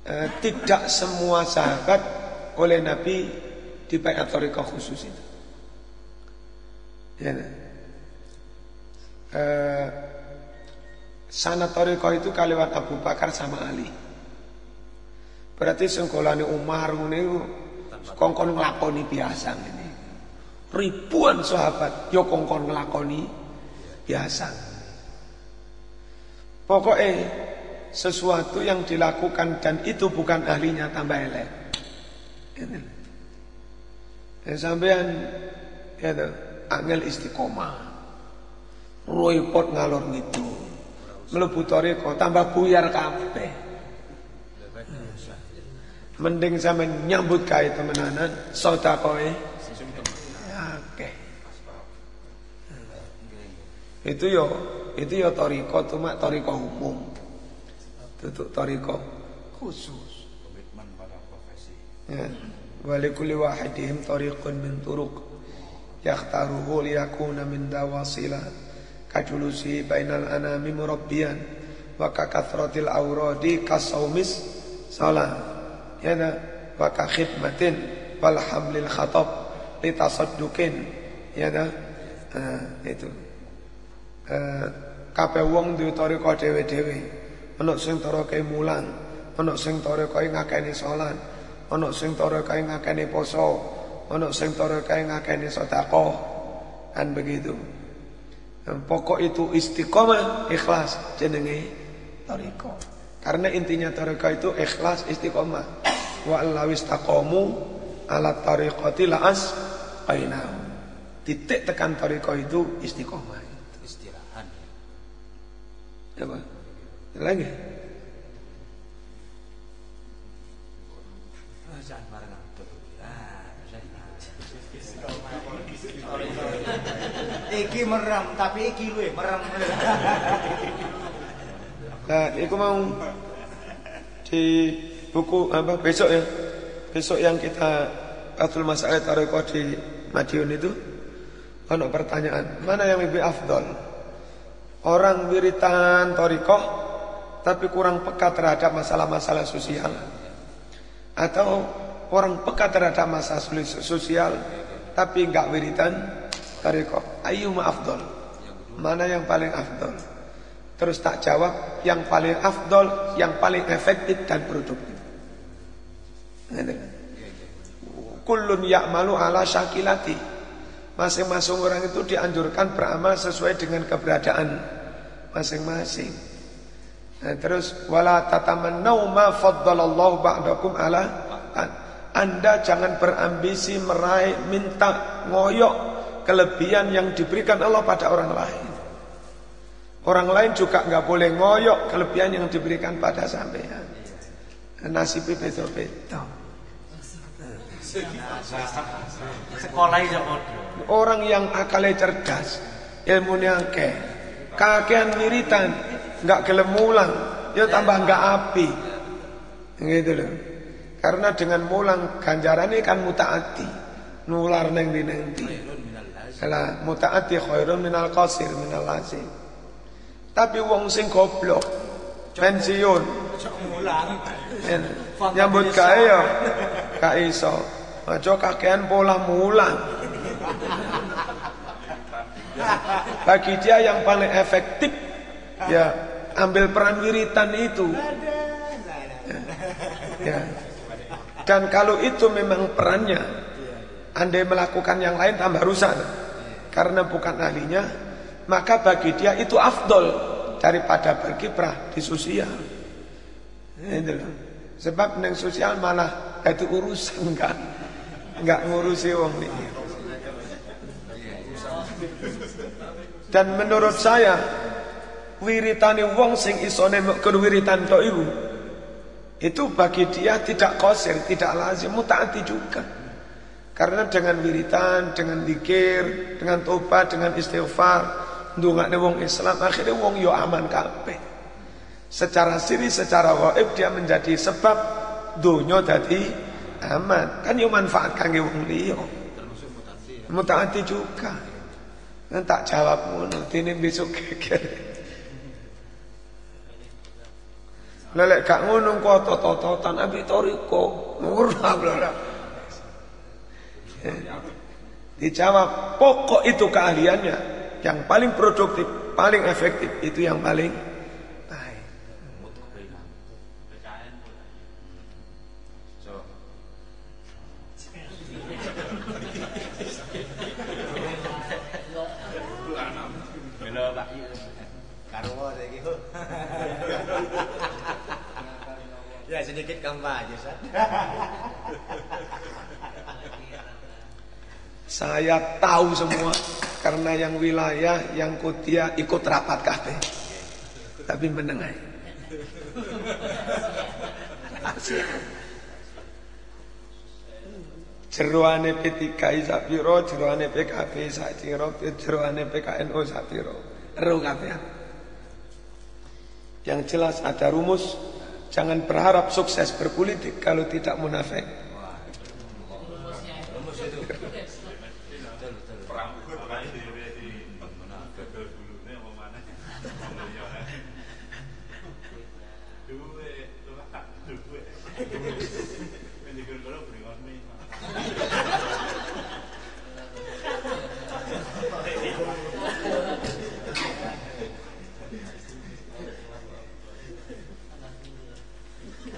Eh, tidak semua sahabat oleh Nabi dibaik toriko khusus itu. Ya. Eh, sanad toriko itu kaliwat Abu Bakar sama Ali. Berarti sengkolane Umar iku kongkon nglakoni biasa ngene. Ribuan sahabat yo kongkon nglakoni biasa. Pokoknya sesuatu yang dilakukan dan itu bukan ahlinya tambah elek. Ini. Ya, sampean ya angel istiqomah. Roipot ngalor gitu. Mlebu toriko tambah buyar kabeh. Mending sampe nyambut gawe temenanan sedakoe. Oke. Itu yo itu yo toriko cuma toriko umum. Tutuk toriko khusus. Komitmen pada profesi. Ya. Walikulli wahidihim tariqun min turuq yakhtaruhu liyakuna min dawasila kajulusi bainal anami murabbiyan wa kakathratil awradi kasaumis salat ya da wa ka khidmatin wal hamlil khatab litasadduqin ya da Ah, itu. Eh, kabeh wong duwe tariqa dhewe-dhewe. Ana sing tarikae mulang ana sing tarikae ngakeni salat ana sing tarikae ngakeni poso ana sing tarikae ngakeni sedekah. Kan begitu Dan pokok itu istiqomah ikhlas jenenge tariqa karena intinya tariqa itu ikhlas istiqomah wa allawis taqamu ala tariqati la'as qainahum titik tekan tariqa itu istiqomah Istirahat. Apa? Lagi? Ah, Jangan bareng atur. Ah, Iki merem, tapi iki luwe merem. <laughs> Nah, itu mau di buku apa besok ya? Besok yang kita Fathul Masalah Tarekoh di Madiun itu ada pertanyaan, mana yang lebih afdol? Orang wiritan Torikoh tapi kurang peka terhadap masalah-masalah sosial atau orang peka terhadap masalah sosial tapi enggak wiritan Torikoh. Ayu afdol? Mana yang paling afdol? Terus tak jawab yang paling afdol, yang paling efektif dan produktif. Kullun ya'malu ala syakilati. Masing-masing orang itu dianjurkan beramal sesuai dengan keberadaan masing-masing. Nah, terus wala tatamannau ma faddalallahu ba'dakum ala Anda jangan berambisi meraih minta ngoyok kelebihan yang diberikan Allah pada orang lain. Orang lain juga nggak boleh ngoyok kelebihan yang diberikan pada sampean. Nasibnya beda-beda. Sekolah. Orang yang akalnya cerdas, ilmunya akeh, kakean wiritan, nggak gelem mulang, ya tambah nggak api. Gitu loh. Karena dengan mulang ganjarannya kan mutaati, nular neng di nanti. Kalau mutaati khairun minal qasir minal lazim. Tapi wong sing goblok, pensiun, Mulang. ya, nyambut gawe ya gak iso. Aja kakean pola mulang. Bagi dia yang paling efektif ya ambil peran wiritan itu. Ya. Dan kalau itu memang perannya, andai melakukan yang lain tambah rusak. Karena bukan ahlinya, maka bagi dia itu afdol daripada berkiprah di sosial. Itu loh. Sebab neng sosial malah itu urusan <laughs> kan, nggak ngurusi wong ini. Dan menurut saya wiritane wong sing isone mekon wiritan tok iku itu bagi dia tidak kosir, tidak lazim, mutaati juga. Karena dengan wiritan, dengan zikir, dengan tobat, dengan istighfar, ndongakne wong Islam akhirnya wong yo aman kabeh. Secara siri, secara gaib dia menjadi sebab dunia dadi aman. Kan yo manfaat kangge wong liya. Mutaati juga. Kan tak jawab ngono, dene besok geger. Lelek gak ngono kok tototan abi toriko. Ora ora. Dijawab pokok itu keahliannya yang paling produktif, paling efektif itu yang paling baik. Ya sedikit kampanye, Sat. <laughs> Saya tahu semua karena yang wilayah yang kutia ikut rapat kabeh. Tapi menengai. Jeruane P3 sapiro, jeruane PKB sapiro, jeruane PKNU sapiro. Ero kabeh. Yang jelas ada rumus jangan berharap sukses berpolitik kalau tidak munafik. perang apa ini di di gagal dulunya apa mana duwe lu tak duwe ini kan kalau beri warna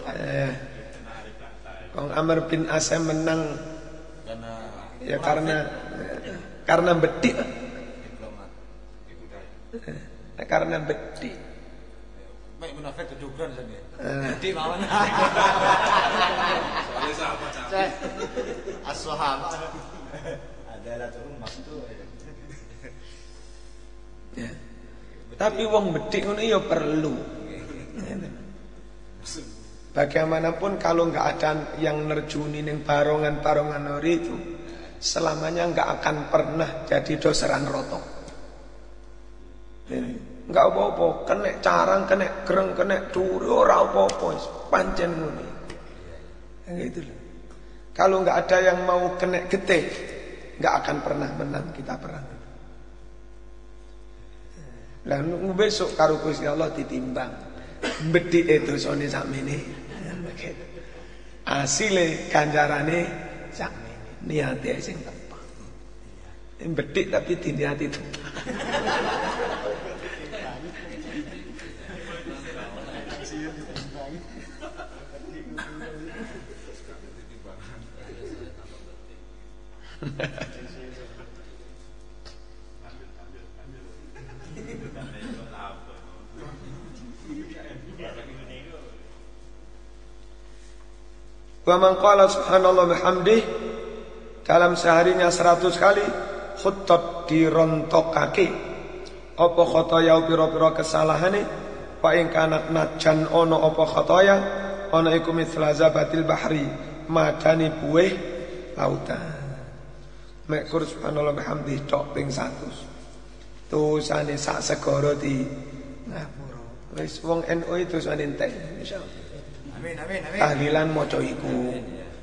Eh, Kong Asem menang Karena ya karena karena bedik, diplomat. Eh, karena bedik. Baik munafik saja. Eh. Di mawon. Soalnya sahabat. Saya umat itu. Ya. Tapi wong bedik ngono ya perlu. Bagaimanapun kalau nggak ada yang nerjuni ning barongan-barongan nori itu, selamanya nggak akan pernah jadi doseran rotok. Ini nggak apa-apa, kena carang, kena kereng, kena duri, ora apa-apa, pancen ngono. Gitu loh. Kalau nggak ada yang mau kena getih, nggak akan pernah menang kita perang. Lah besok karo Gusti Allah ditimbang. Bedik itu sone sakmene. Asile ganjarane sakmene. Niate sing tepat. Bedik tapi diniati tepat. <laughs> Wa man qala subhanallah bihamdih dalam seharinya seratus kali khuttat dirontokake. Apa khotoya pira-pira kesalahane? Wa ing kana najan ono apa khotoya ono iku mithla zabatil bahri madani buih lautan. Mek kur subhanallah bihamdih tok ping 100 tusane sak segara di ngapura. Wis wong NU itu sane entek insyaallah Amin amin amin. tahlilan maca iku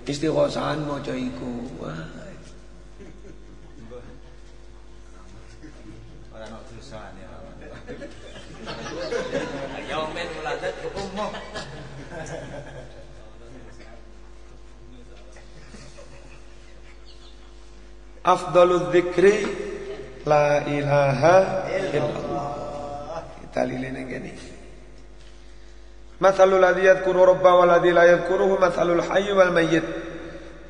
istighosahan maca iku wah Ora ono dosan ya. Yaumen wuladat umum. afdalul dzikri la ilaha illallah kita lilin yang gini Mathalul ladzi yadhkuru rabba wal ladzi la yadhkuruhu mathalul hayy wal mayyit.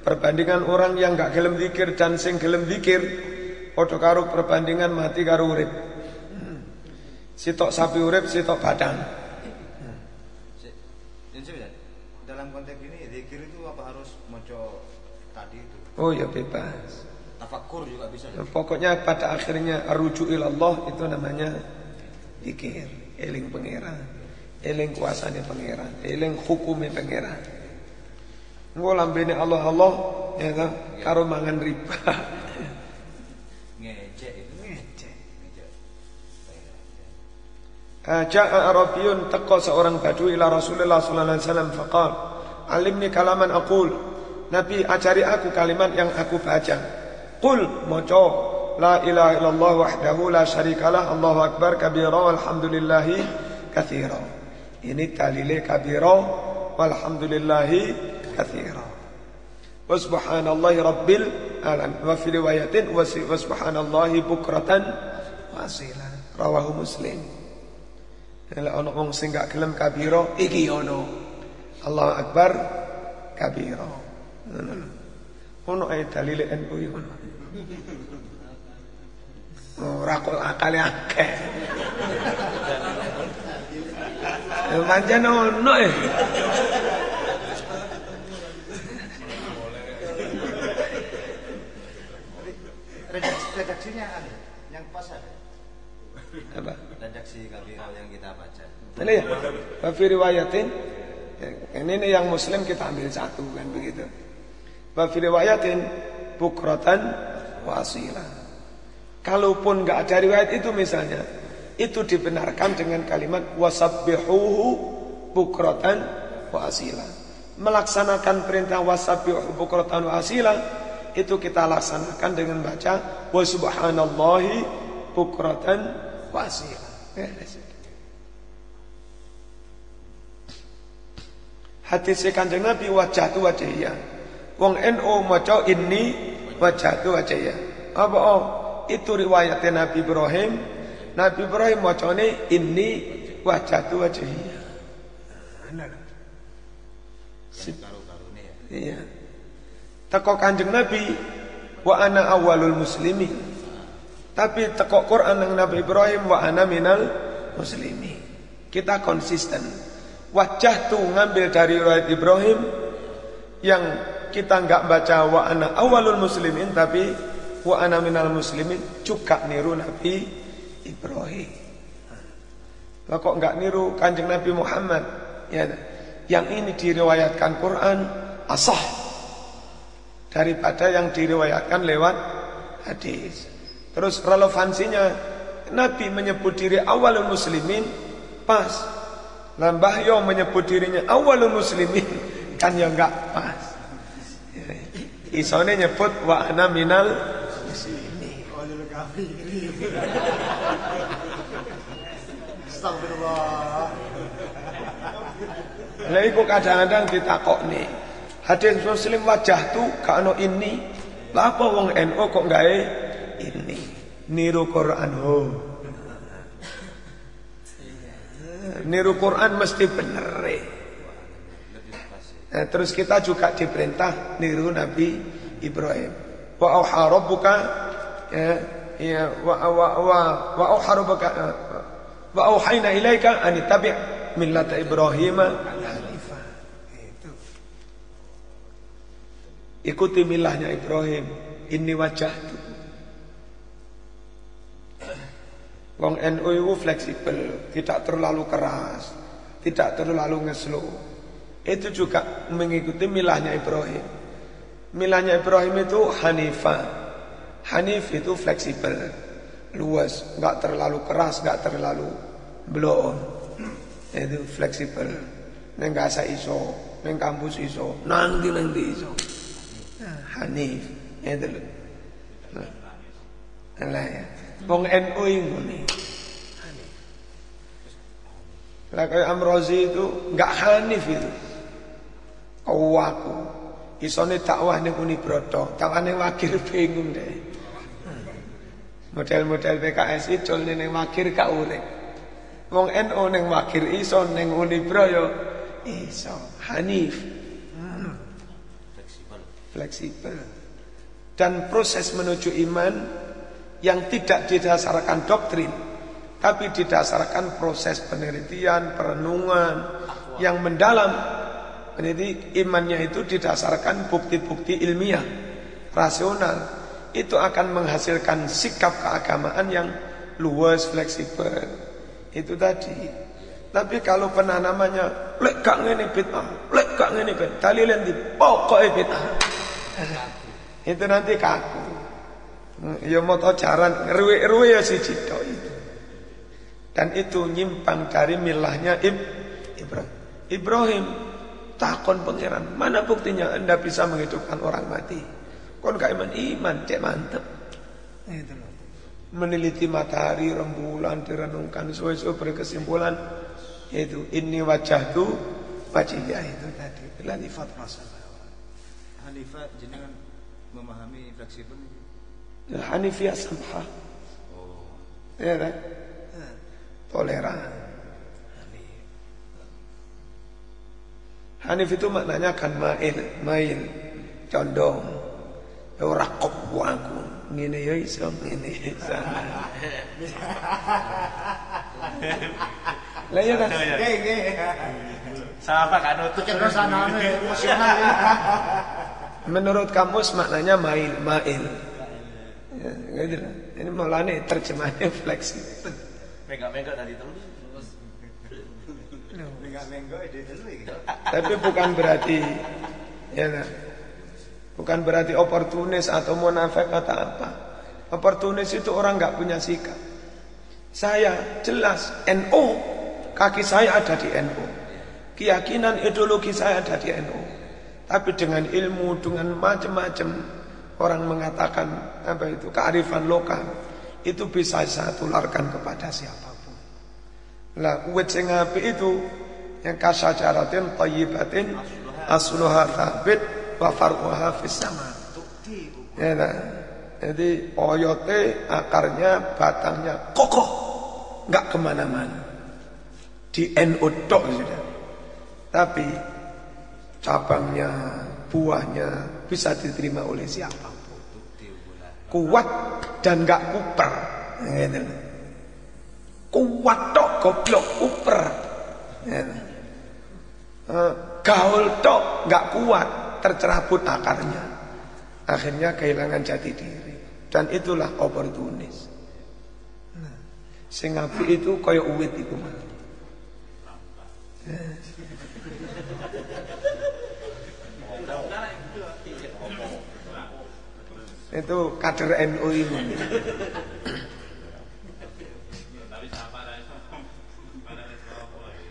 Perbandingan orang yang enggak gelem zikir dan sing gelem zikir padha karo perbandingan mati karo urip. Sitok sapi urip, sitok badan. Dalam konteks ini zikir itu apa harus moco tadi itu? Oh ya bebas. Tafakur juga bisa. Pokoknya pada akhirnya rujuk ilallah itu namanya zikir, eling pangeran. Eling kuasane pangeran, eling hukume pangeran. Engko lambene Allah Allah ya ta, karo mangan riba. <laughs> Ngecek itu. Ngecek. Ja'a Arabiyun taqqa seorang badui ila Rasulullah sallallahu alaihi wasallam faqal Alimni kalaman aqul Nabi ajari aku kalimat yang aku baca Qul maca La ilaha illallah wahdahu la syarikalah Allahu akbar kabira walhamdulillahi kathira Ini dalile kabira walhamdulillahi kathira Wa subhanallahi rabbil alam Wa fi riwayatin wa subhanallahi bukratan wasila Rawahu muslim Kalau ono wong sing gak gelem kabira iki ono. Allahu Akbar kabira. Ono ae dalile NU iku. Ora kok akale akeh. Ya pancen ono eh. Redaksi, redaksinya ada yang pas ada. Apa? Redaksi yang kita baca. Ini ya. Wa fi riwayatin ini nih yang muslim kita ambil satu kan begitu. Wa fi riwayatin bukratan wasila. Kalaupun nggak ada riwayat itu misalnya, itu dibenarkan dengan kalimat wasabbihuhu bukratan wasila. Melaksanakan perintah wasabbihuhu bukratan wasila itu kita laksanakan dengan baca wa subhanallahi bukratan wasila. Ya, Hadis kanjeng Nabi wajah tu wajah ya. Wong NU maca ini wajah tu wajah ya. Apa oh? Itu riwayatnya Nabi Ibrahim. Nabi Ibrahim macane ini wajah tu wajah ya. Yang karu-karune ya. Iya. Teko kanjeng Nabi wa ana awalul muslimin. Tapi teko Quran nang Nabi Ibrahim wa ana minal muslimin. Kita konsisten. Wajah tuh ngambil dari riwayat Ibrahim yang kita nggak baca wa ana awalul muslimin tapi wa ana minal muslimin juga niru Nabi Ibrahim. Lah kok nggak niru kanjeng Nabi Muhammad? Ya, yang ini diriwayatkan Quran asah daripada yang diriwayatkan lewat hadis. Terus relevansinya Nabi menyebut diri awalul muslimin pas. Lambah yo menyebut dirinya awalul muslimin <laughs> kan ya enggak pas. Isone nyebut wa ana minal muslimin. <laughs> Astagfirullah. Lah iku kadang-kadang ditakokne. Hadis muslim wajah tu kano ini. Lah apa wong NU kok gawe ini? Niru Quran ho. Niru Quran mesti bener. Nah, terus kita juga diperintah niru Nabi Ibrahim. Wa auha rabbuka ya, ya wa wa wa wa auha rabbuka eh, wa auhayna ilaika an tabi' millata Ibrahim hanifa. Ikuti milahnya Ibrahim. Ini wajah itu. Wong NU itu fleksibel, tidak terlalu keras, tidak terlalu ngeslo. Itu juga mengikuti milahnya Ibrahim. Milahnya Ibrahim itu Hanifah. Hanif itu fleksibel, luas, nggak terlalu keras, nggak terlalu blow. Itu fleksibel. Neng gasa iso, neng kampus iso, nanti nanti iso. Nah, Hanif, itu lho. Nah, ya. Wong NU itu nih. Lah kayak Amrozi itu nggak Hanif itu. Kau aku. Isone dakwah ning Unibroto, tawane wakil bingung deh. Model-model PKS itu ning wakil gak urip. Wong NU ning wakil iso ning Unibro yo iso. Hanif. Fleksibel. Dan proses menuju iman yang tidak didasarkan doktrin tapi didasarkan proses penelitian, perenungan yang mendalam. Jadi imannya itu didasarkan bukti-bukti ilmiah, rasional. Itu akan menghasilkan sikap keagamaan yang luas, fleksibel. Itu tadi. Tapi kalau penanamannya lek gak ngene bid'ah, lek gak ngene bid'ah, dalile ndi pokoke bid'ah. Itu nanti kaku. Ya mau tau jaran ngeruwe-ruwe ya si tok itu. Dan itu nyimpang dari milahnya Ib Ibrahim. Ibrahim takon pangeran, mana buktinya Anda bisa menghidupkan orang mati? Kon gak iman iman, cek mantep. Itu loh. Meneliti matahari, rembulan, direnungkan suwe-suwe berkesimpulan itu ini wajah tu wajibnya itu tadi. Lani fatwa Hanifah jenengan memahami fleksibel ini? Hanifiyah samha. Ya kan? Toleran. Hanif itu maknanya kan mail, mail, condong. Ya ora kok aku. Ngene ya iso, ngene iso. Lah ya kan? Oke, oke. Sama kan. Pikir sana emosional ya. Menurut kamus maknanya mail, mail. Ya, gitu lah. Ini malah nih terjemahnya fleksibel. Megak-megak tadi terus. Tapi bukan berarti ya nah, bukan berarti oportunis atau munafik atau apa. Oportunis itu orang nggak punya sikap. Saya jelas NU, kaki saya ada di NU. Keyakinan ideologi saya ada di NU. Tapi dengan ilmu, dengan macam-macam orang mengatakan apa itu kearifan lokal itu bisa saya tularkan kepada siapa pun. Lah uwit sing itu yang kasajaratin thayyibatin asluha thabit wa far'uha fis sama. Ya nah. Jadi oyote akarnya batangnya kokoh nggak ke mana-mana di NU tok sudah. Tapi cabangnya, buahnya bisa diterima oleh siapa pun. Kuat dan nggak kuper. Gitu. Kuat tok goblok kuper. Gitu. Eh, Gaul tok nggak kuat tercerabut akarnya. Akhirnya kehilangan jati diri. Dan itulah oportunis. Nah, apik itu kaya uwit iku mah. Itu kader NU itu. Tapi siapa ada itu? Mana ada siapa lagi?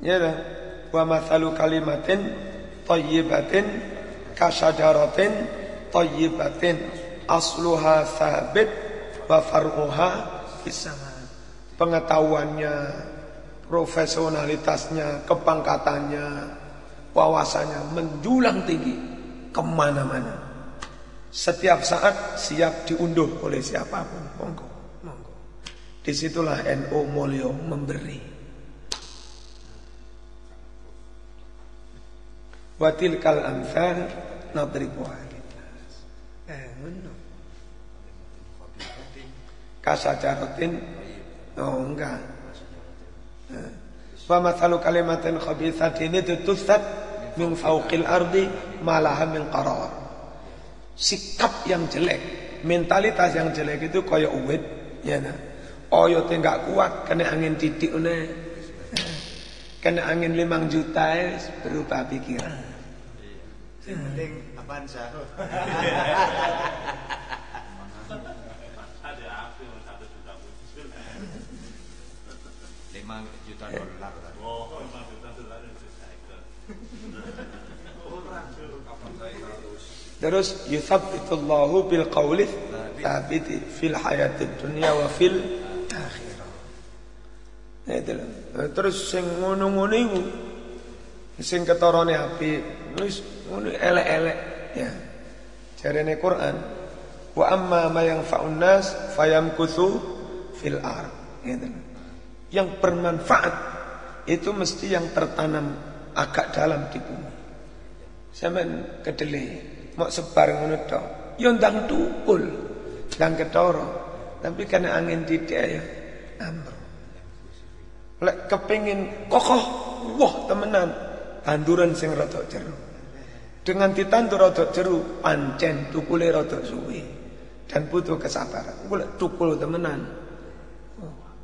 Ya dah. Wa mathalu kalimatin thayyibatin kasyajaratin thayyibatin asluha thabit wa far'uha. Pengetahuannya, profesionalitasnya, kepangkatannya, wawasannya menjulang tinggi ke mana-mana. Setiap saat siap diunduh oleh siapa pun. Monggo, monggo. Di situlah NU Mulyo memberi. Watilkal amsal nadribuha linnas. Eh, ngono. Kasajaratin Oh enggak. Wa mathalu kalimatin khabithatin itu tusat min fauqil ardi malaha min qarar Sikap yang jelek Mentalitas yang jelek itu kaya uwit ya nah. Oyote enggak kuat kena angin titik ne. Kena angin limang juta berubah pikiran Yang penting apaan sah? <laughs> Ada apa yang satu juta muncul? 5 juta dolar tadi. Oh, lima juta dolar itu Terus yuthabbitullahu bil qawli thabiti fil hayatid dunya wa fil akhirah. Terus sing ngono-ngono iku sing ketorone apik wis ngono elek-elek ya. Jarene Quran wa amma ma yanfa'un nas fayamkuthu fil ard. Gitu. Yang bermanfaat itu mesti yang tertanam agak dalam di bumi. Sampeyan kedele mau sebar ngono tok. Ya tukul, ndang ketara. Tapi karena angin tidak ya amro. Lek kepingin kokoh, wah temenan tanduran sing rada jeru. Dengan ditandur rada jeru, pancen tukule rada suwi dan butuh kesabaran. Golek tukul temenan.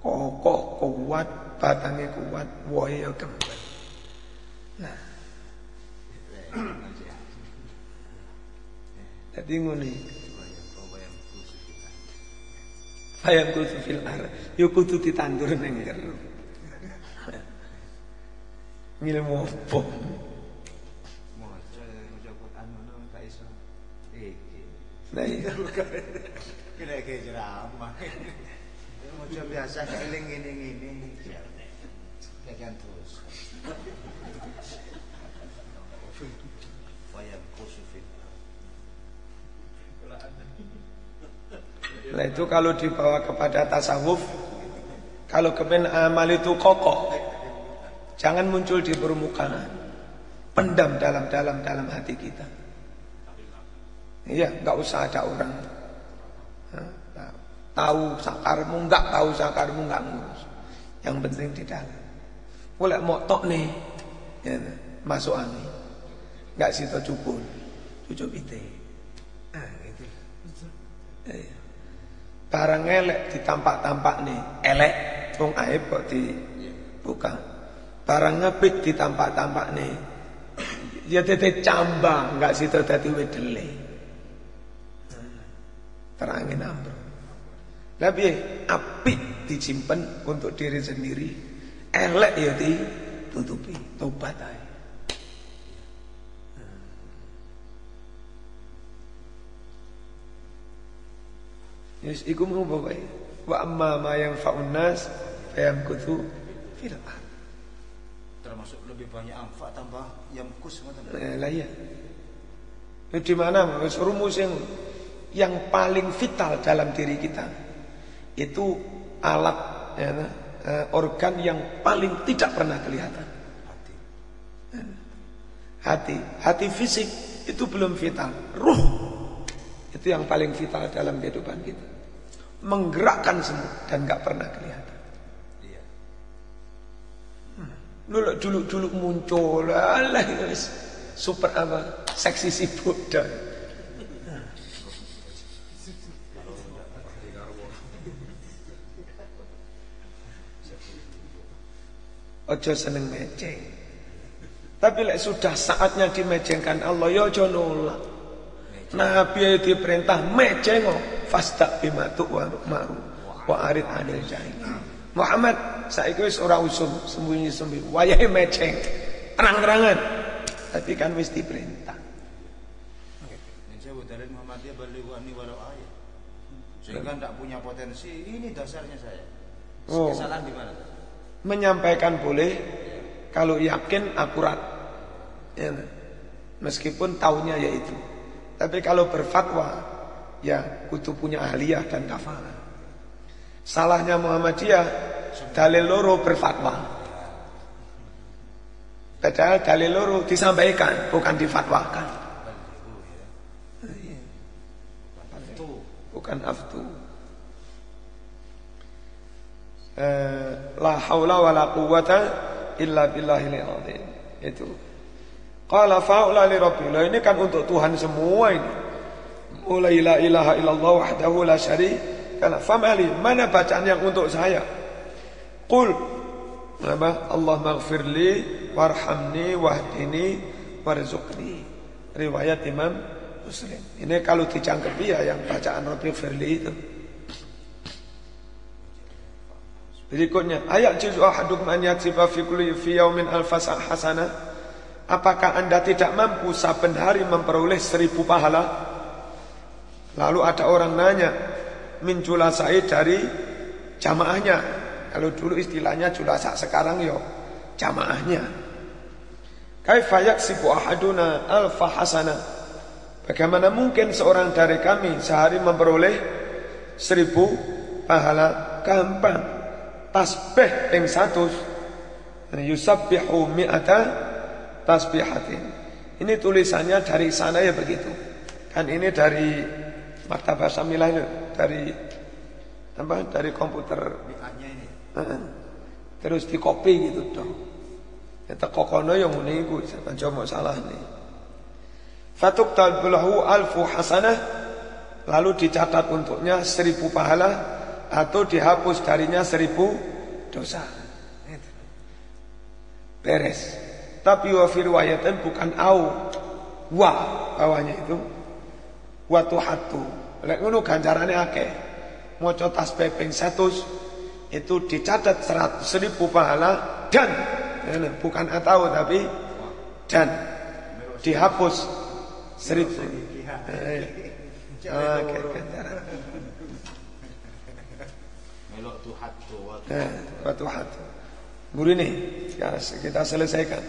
Kokoh kuat, batangnya kuat, wohe ya kembali. Nah, Jadi iki. Fayam kudu fil ar. Yo kudu ditandur ning jero. Ngilmu? Nah iya. Ceramah. Biasa terus. Wayam kusufin. Nah itu kalau dibawa kepada tasawuf Kalau kepen amal itu kokoh Jangan muncul di permukaan Pendam dalam-dalam dalam hati kita Iya, nggak usah ada orang. Tahu sakarmu, nggak tahu sakarmu, nggak ngurus. Yang penting di dalam. Boleh mau tok nih? Ya, Masuk angin. Nggak situ cukul. Cucuk pite. Ah gitu. Iya. Barang elek ditampak-tampak nih. Elek Wong aib kok dibuka Barang ngebit ditampak-tampak nih. Ya tete camba Enggak situ tadi wedele Terangin amro Tapi apik disimpan Untuk diri sendiri Elek ya ditutupi Tobat aja Yes, iku mau pokoke. Wa amma ma yanfa'un nas fayamkuthu fil ard. Termasuk lebih banyak amfa tambah yang kus ngoten. Eh, lah iya. Itu di mana rumus yang yang paling vital dalam diri kita itu alat ya, eh, organ yang paling tidak pernah kelihatan. Hati, hati fisik itu belum vital. Ruh itu yang paling vital dalam kehidupan kita. Menggerakkan semua dan nggak pernah kelihatan. Iya. Lu lah dulu-dulu muncul alah wis super apa? Seksi si Buddha. Ojo seneng meceng. Tapi lek sudah saatnya dimejengkan Allah ya ojo nolak. Nabi diperintah meceng fasta bima wa ma'ruf wa arid anil jahil. Muhammad saiki wis ora usum sembunyi-sembunyi. Wayahe meceng. Terang-terangan. Tapi kan wis diperintah. Sehingga tidak punya potensi, ini dasarnya saya. Oh. Kesalahan di mana? Menyampaikan boleh kalau yakin akurat. Ya. Meskipun taunya ya itu. Tapi kalau berfatwa ya kudu punya ahliyah dan kafalah. Salahnya Muhammadiyah dalil loro berfatwa. Padahal dalil loro disampaikan bukan difatwakan. Bukan aftu. Eh, la haula wala quwata illa billahil azim. Itu. Qala fa'ula li rabbil. Lah ini kan untuk Tuhan semua ini. Mulai la ilaha illallah wahdahu la syarika famali mana bacaan yang untuk saya? Qul apa? Allah maghfirli warhamni wahdini warzuqni. Riwayat Imam Muslim. Ini kalau dicangkepi ya yang bacaan Rabbi Firli itu. Berikutnya, ayat juzu ahadukum an yaksiba fi kulli fi yaumin alfasa hasanah. Apakah anda tidak mampu saben hari memperoleh seribu pahala? Lalu ada orang nanya, min julasai dari jamaahnya. Kalau dulu istilahnya julasa, sekarang yo jamaahnya. Kaifa yaksibu ahaduna alfa hasanah? Bagaimana mungkin seorang dari kami sehari memperoleh seribu pahala gampang? Tasbih yang satu. Yusabbihu mi'ata tasbihatin. Ini tulisannya dari sana ya begitu. Kan ini dari Maktabah Samilah ini Dari apa? Dari komputer. Ini. Terus di copy gitu dong. Ya teko kono yang ngene iku aja mau salah nih. Fatuk talbulahu alfu hasanah lalu dicatat untuknya seribu pahala atau dihapus darinya seribu dosa. Beres. Tapi wa fi bukan au. Wa bawahnya itu. Wa tuhatu. Lek ngono ganjarane akeh. Maca tasbih ping 100 itu dicatat 100 seribu pahala dan bukan atau tapi dan. Dihapus seribu. Eh, Oke, ganjaran. Melok tuhat tuh. Nah, waktu hati. Guru ini ya, kita selesaikan.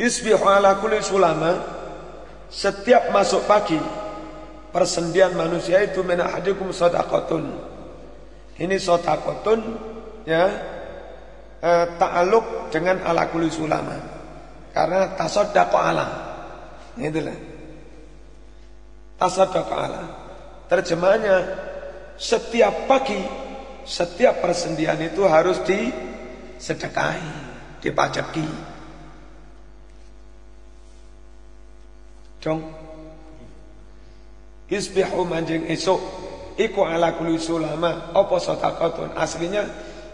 Yusbihu ala kulli sulama setiap masuk pagi persendian manusia itu min ahadikum sadaqatun. Ini sadaqatun ya eh, ta'aluk dengan ala kulli sulama. Karena tasaddaqa ala. Itulah. Tasaddaqa ala. Terjemahnya setiap pagi setiap persendian itu harus disedekahi, dipajaki. Dong. Isbihu manjing esok iku ala kulli sulama apa sedekatun aslinya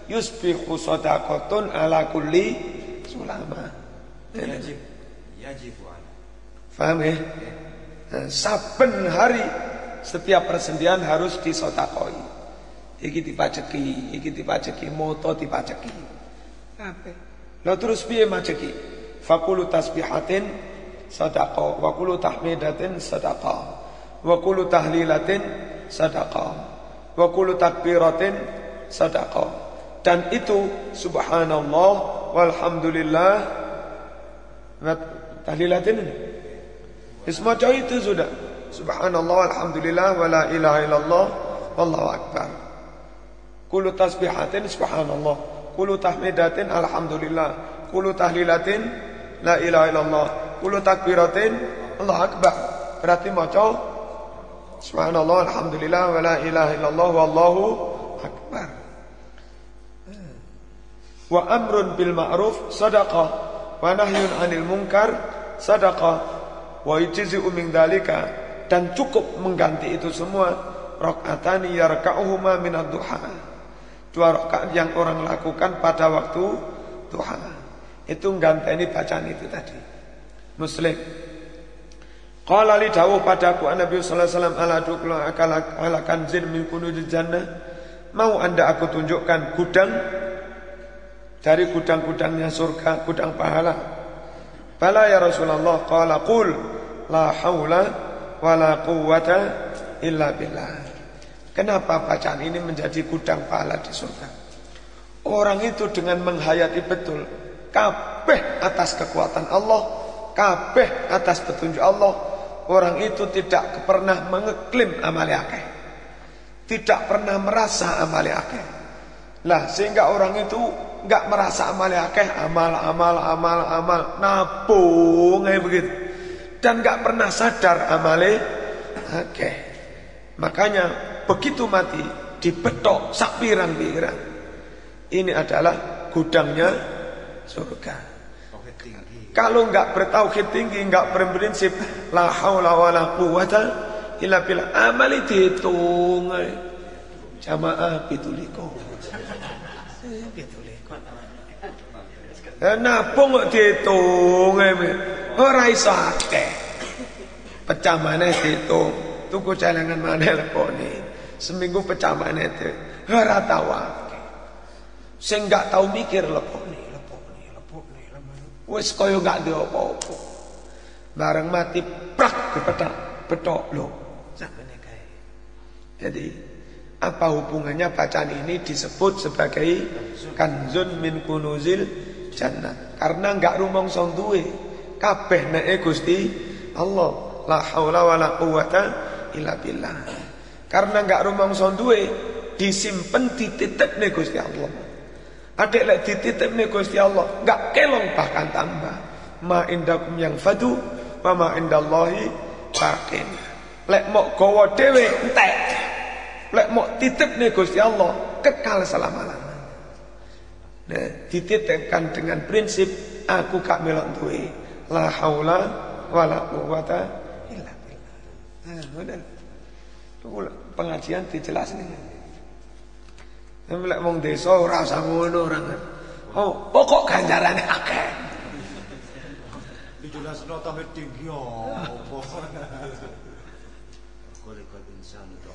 yusbihu sedekatun ala kulli sulama. Yajib. Yajib ala. Paham ya? Nah, saben hari setiap persendian harus disotakoi. Iki dipajeki, iki dipajeki, moto dipajeki. Apa? Lah terus piye majeki? Fakulu tasbihatin sadaqah, wa kulu tahmidatin sadaqah, wa kulu tahlilatin sadaqah, wa kulu takbiratin sadaqah. Dan itu subhanallah walhamdulillah wa tahlilatin. Ismaca itu sudah. Subhanallah alhamdulillah wa la ilaha illallah wallahu akbar. Kulu tasbihatin subhanallah. Kulu tahmidatin alhamdulillah. Kulu tahlilatin la ilaha illallah. Kulu takbiratin Allah akbar. Berarti maca subhanallah alhamdulillah wa la ilaha illallah wallahu akbar. Wa amrun bil ma'ruf sadaqah wa nahyun 'anil munkar sadaqah wa yujzi'u min dalika dan cukup mengganti itu semua rakaatani yarka'uhuma duha dua rakaat yang orang lakukan pada waktu duha Itu ganteni bacaan itu tadi. Muslim. Qala li dawuh padaku Nabi sallallahu alaihi wasallam ala dukla akala ala kanzin min kunuzil jannah. Mau Anda aku tunjukkan gudang dari gudang-gudangnya surga, gudang pahala. Bala ya Rasulullah qala qul la haula wala quwwata illa billah. Kenapa bacaan ini menjadi gudang pahala di surga? Orang itu dengan menghayati betul kabeh atas kekuatan Allah, kabeh atas petunjuk Allah. Orang itu tidak pernah mengeklaim amal akeh. Tidak pernah merasa amal akeh. Lah sehingga orang itu nggak merasa amal akeh, amal amal amal amal nabung kayak begitu. Dan nggak pernah sadar amale akeh. Makanya begitu mati dibetok sak pirang-pirang. Ini adalah gudangnya surga. Kalau nggak bertauhid tinggi, nggak berprinsip la haula wala quwata illa billah. Amal itu hitung. Jamaah pituliko. Eh, Nabung kok dihitung ora iso akeh. Pecah maneh dihitung. Tuku celengan maneh lepone. Seminggu pecah maneh itu. Ora tau akeh. Sing gak tau mikir lepone, lepone, lepone, lepone. Wis kaya gak duwe apa-apa. Bareng mati prak lho. Sakmene kae. Jadi apa hubungannya bacaan ini disebut sebagai kanzun min kunuzil jannah? Karena enggak rumangsa duwe. Kabeh neke Gusti Allah. La haula wala quwata illa billah. Karena enggak rumangsa duwe, disimpen dititipne Gusti Allah. Adik lek dititipne Gusti Allah, enggak kelong bahkan tambah. Ma indakum yang fadu wa ma indallahi baqin. Lek mok gawa dhewe entek. Lek mau titip nih Gusti Allah kekal selama-lamanya. Nah, dititipkan dengan prinsip aku gak melok duwe. La haula wala quwata illa billah. Nah. Pengajian dijelasin lek wong desa ora usah ngono ora. Oh, pokok ganjarane akeh. Dijelasno tauhid tinggi apa? Kulikul insan itu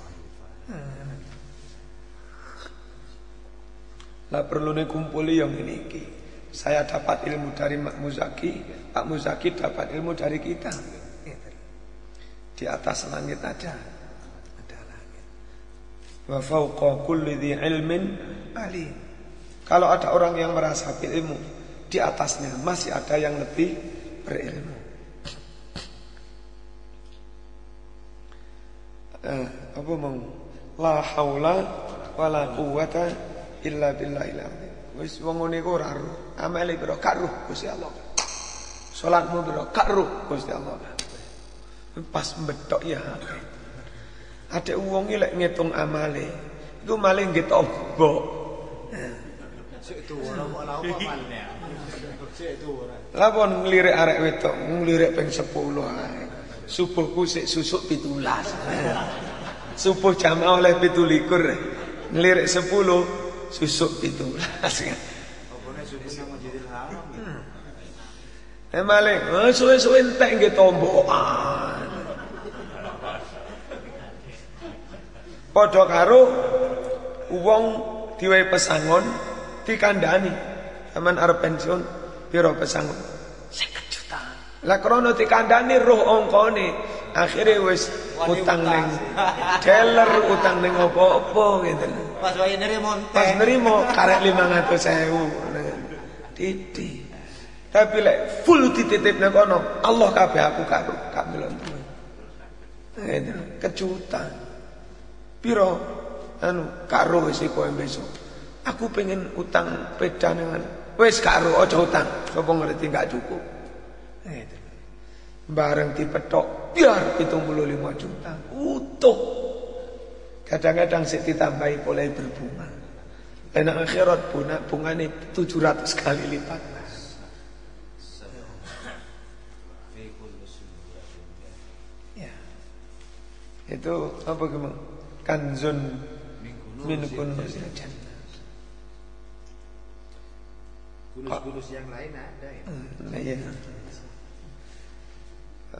Lah perlu kumpuli yang ini iki. Saya dapat ilmu dari Mak Muzaki, Pak Muzaki dapat ilmu dari kita. Di atas langit aja. Wa kulli dhi ilmin. Kalau ada orang yang merasa ilmu, di atasnya masih ada yang lebih berilmu. Eh, apa mau? La haula wala quwata illa billahil azim. Wis wong ngene iku ora roh. Amale pira gak Gusti Allah. Salatmu pira gak Gusti Allah. Pas mbethok ya. Ada iki lek ngitung amale, iku malah nggih tombok. Sik itu ora ora apa malnya. Sik itu ora. Lah pon nglirik arek wedok, nglirik ping 10 ae. Subuhku sik susuk 17. Subuh jamaah oleh 17. Ngelirik 10 susuk 17. Opone sudah yang menjadi haram. Eh oh, suwe-suwe entek nggih tombokan. Padha karo wong diwehi pesangon dikandani. Aman arep pensiun piro pesangon? 50 juta. Lah krono dikandani roh ongkone, akhirnya wis utang ning <laughs> dealer, utang ning apa-apa gitu. Pas wae nerimo Pas nerimo karek 500.000. Titi. Tapi lek full dititipne kono, Allah kabeh aku melon duwe. Gitu, kejutan. Piro anu karo wis iku besok. Aku pengen utang peda dengan wis karo aja utang. Sapa ngerti gak cukup. Gitu. Bareng dipethok biar 75 juta. Utuh. Kadang-kadang sik ditambahi mulai berbunga. Enak akhirat bunga bungane 700 kali lipat. Ya. Itu apa gimana? Kanzun min kunuzil jannah. Bonus-bonus yang lain ada ya. Nah, iya.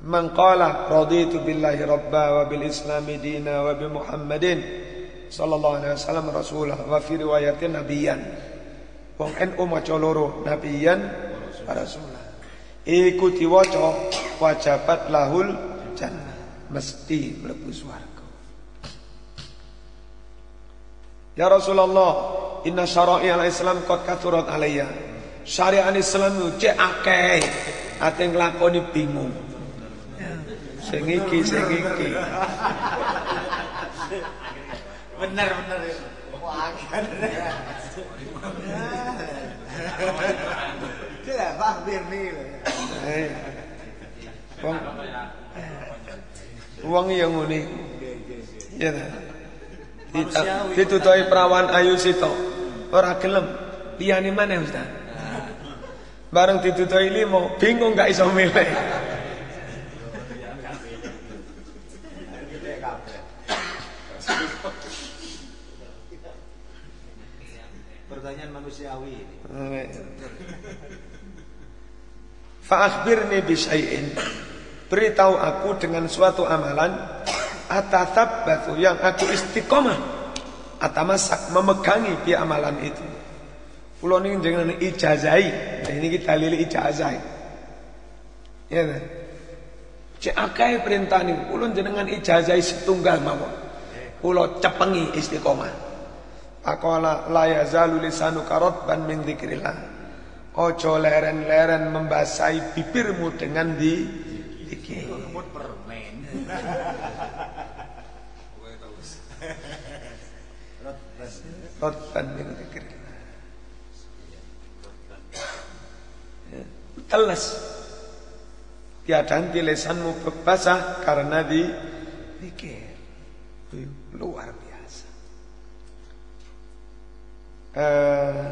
Man qala raditu billahi rabba wa bil islami dina wa bi Muhammadin sallallahu alaihi wasallam rasulah wa fi riwayatin nabiyan. Wong NU maca loro nabiyan rasulah. Iku diwaca wajabat lahul jannah. Mesti mlebu swarga. Ya Rasulullah, inna syara'i al-Islam qad kathurat alayya. Syariat Islam itu cek akeh. Ate nglakoni bingung. Sing iki, sing iki. Benar benar. Wah. Sudah Pak Birni. Eh. Wong Wong yang ngene. Ya Ditutupi perawan ayu sito. Ora gelem. Liyane mana Ustaz? Bareng ditutupi limo, bingung gak iso milih. Pertanyaan manusiawi. Fa'akhbirni bisyai'in Beritahu aku dengan suatu amalan Atathabbatu yang aku istiqomah. Atamasak memegangi di amalan itu. Kulo ini dengan ijazai. Nah, Ini kita lili ijazai. Ya kan? Cek perintah ini. Kulo jenengan ijazai setunggal mawon. Kulo cepengi istiqomah. Pakola la yazalu lisanuka ratban min dzikrillah Ojo leren-leren membasahi bibirmu dengan di dikir. <laughs> Mood permen. Kowe tau wis. Rotban min dikir. Ya. Tiada henti lesanmu berbasah karena di dikir. Wih, Luar biasa. Eh,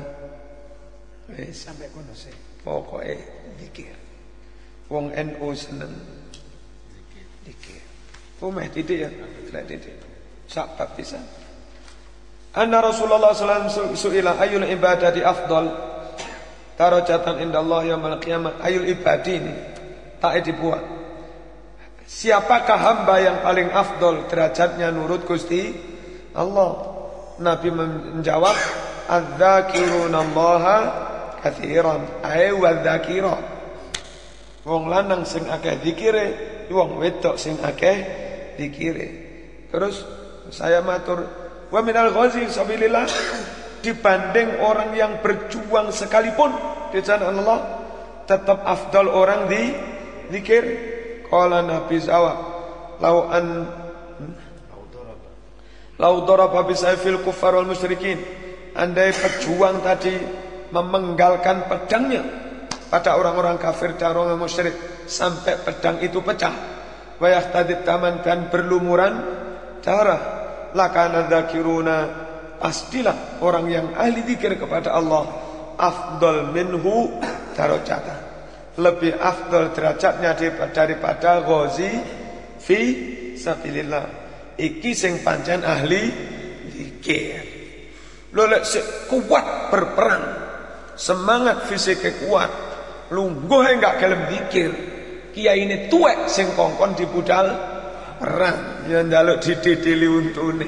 eh, sampai kono sih. Pokoknya dikir. Wong NU seneng dikir. Umeh titik ya, tidak titik. Sabat bisa. Anna Rasulullah SAW su'ila ayul ibadati afdal? Darajatan inda Allah yaumil qiyamah Ayul ibadi ini Tak dibuat. Siapakah hamba yang paling afdol derajatnya nurut Gusti Allah? Nabi menjawab Adzakiruna allaha kathiran. Ay wadzakira. Wong lanang sing akeh dikire Wong wedok sing akeh dikire. Terus saya matur Wa minal ghazi sabilillah dibanding orang yang berjuang sekalipun di jalan Allah tetap afdal orang di zikir. Qala Nabi jawab, "Lau an lau daraba bisayfil kuffar wal musyrikin." Andai pejuang tadi memenggalkan pedangnya pada orang-orang kafir dan orang musyrik sampai pedang itu pecah. Wayah tadi taman dan berlumuran darah lakana dzakiruna pastilah orang yang ahli zikir kepada Allah afdal minhu darajatan. Lebih afdal derajatnya daripada, ghazi fi sabilillah. Iki sing pancen ahli zikir lho lek sik kuat berperang semangat fisiknya kuat lungguh enggak gelem zikir kiai ini tuwek sing kongkon di budal perang ya njaluk dididili untune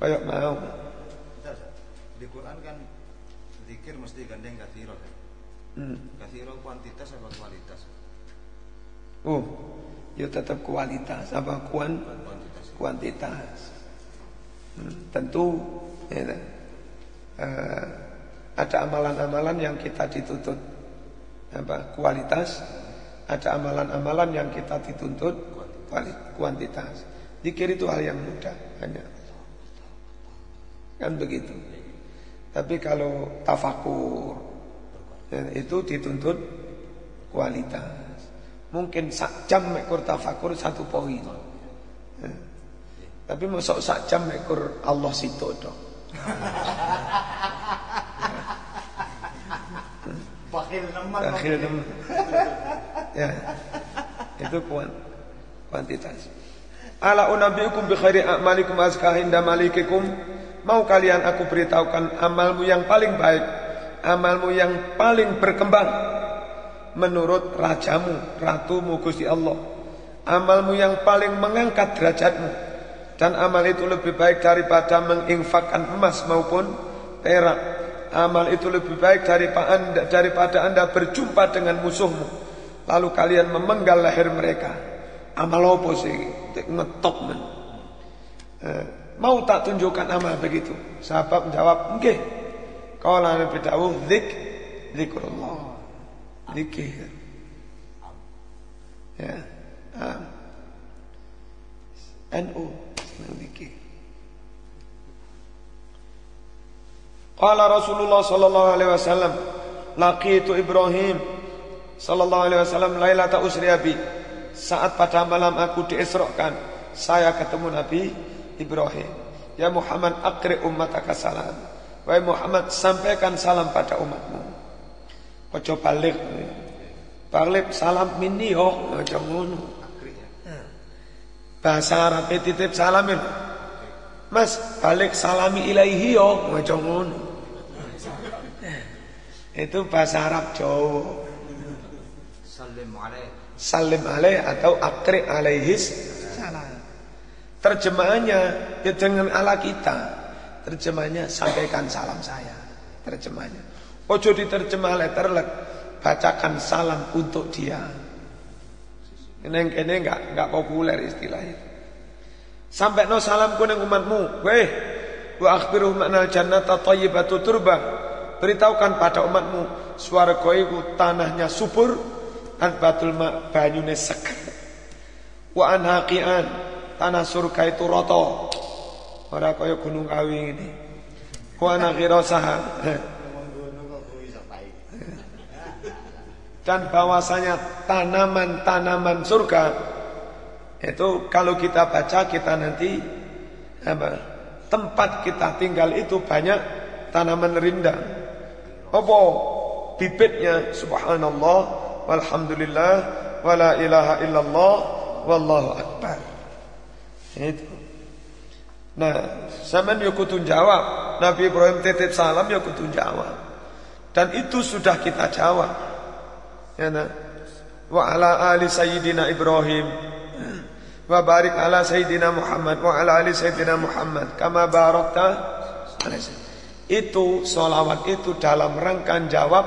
kayak mau. Di Quran kan zikir mesti gandeng kathiro. hmm. Kathiro kuantitas apa kualitas? oh ya tetap kualitas apa kuan Kuantitas. kuantitas Hmm, tentu ya, eh, ada amalan-amalan yang kita dituntut. Apa? Kualitas. Ada amalan-amalan yang kita dituntut kuantitas. Dikir itu hal yang mudah hanya. Kan begitu. Tapi kalau tafakur ya, itu dituntut kualitas. Mungkin sak jam mekur tafakur satu poin. Ya. tapi masuk sak jam mekur Allah situ dong <laughs> Bakil neman. akhir teman <laughs> ya itu kuan kuantitas Ala unabiukum bi khairi a'malikum azka inda malikikum. Mau kalian aku beritahukan amalmu yang paling baik, amalmu yang paling berkembang menurut rajamu, ratumu Gusti Allah. Amalmu yang paling mengangkat derajatmu dan amal itu lebih baik daripada menginfakkan emas maupun perak. Amal itu lebih baik daripada anda, daripada anda berjumpa dengan musuhmu. Lalu kalian memenggal leher mereka. Amal apa sih? Ngetop men. Eh, mau tak tunjukkan amal begitu? Sahabat menjawab, "Nggih." Qala Nabi Dawud, "Zik zikrullah." Zikir. Ya. Ah. NU senang zikir. Qala Rasulullah sallallahu alaihi wasallam, laqitu Ibrahim sallallahu alaihi wasallam lailata usriya bi. Saat pada malam aku diisrokan, saya ketemu Nabi Ibrahim. Ya Muhammad akri ummataka salam. Wahai Muhammad sampaikan salam pada umatmu. Ojo balik. Balik salam minni yo, ojo ngono. Bahasa Arab titip salam itu. Mas, balik salami ilaihi yo, ojo ngono. Itu bahasa Arab Jawa. Salim alaih. Salim alaih atau akri alaihis salam. Terjemahannya ya dengan ala kita. Terjemahannya sampaikan salam saya. Terjemahannya. Ojo diterjemah letterlek. Bacakan salam untuk dia. Ini ini enggak enggak populer istilahnya. Sampai no salamku nang umatmu. Weh, wa akhbiruhum anal jannata thayyibatu turbah. Beritahukan pada umatmu swarga iku tanahnya subur dan batul ma banyune seger. Wa anhaqian tanah surga itu roto. Ora kaya gunung kawi ini. Wa anakhirasaha. Dan bahwasanya tanaman-tanaman surga itu kalau kita baca kita nanti apa? Tempat kita tinggal itu banyak tanaman rindang. Apa bibitnya subhanallah walhamdulillah wala ilaha illallah wallahu akbar. Itu. Nah, zaman yo jawab. Nabi Ibrahim titip salam yo jawab. Dan itu sudah kita jawab. Ya nah. Wa ala ali sayyidina Ibrahim wa barik ala sayyidina Muhammad wa ala ali sayyidina Muhammad kama barakta ala itu solawat itu dalam rangka jawab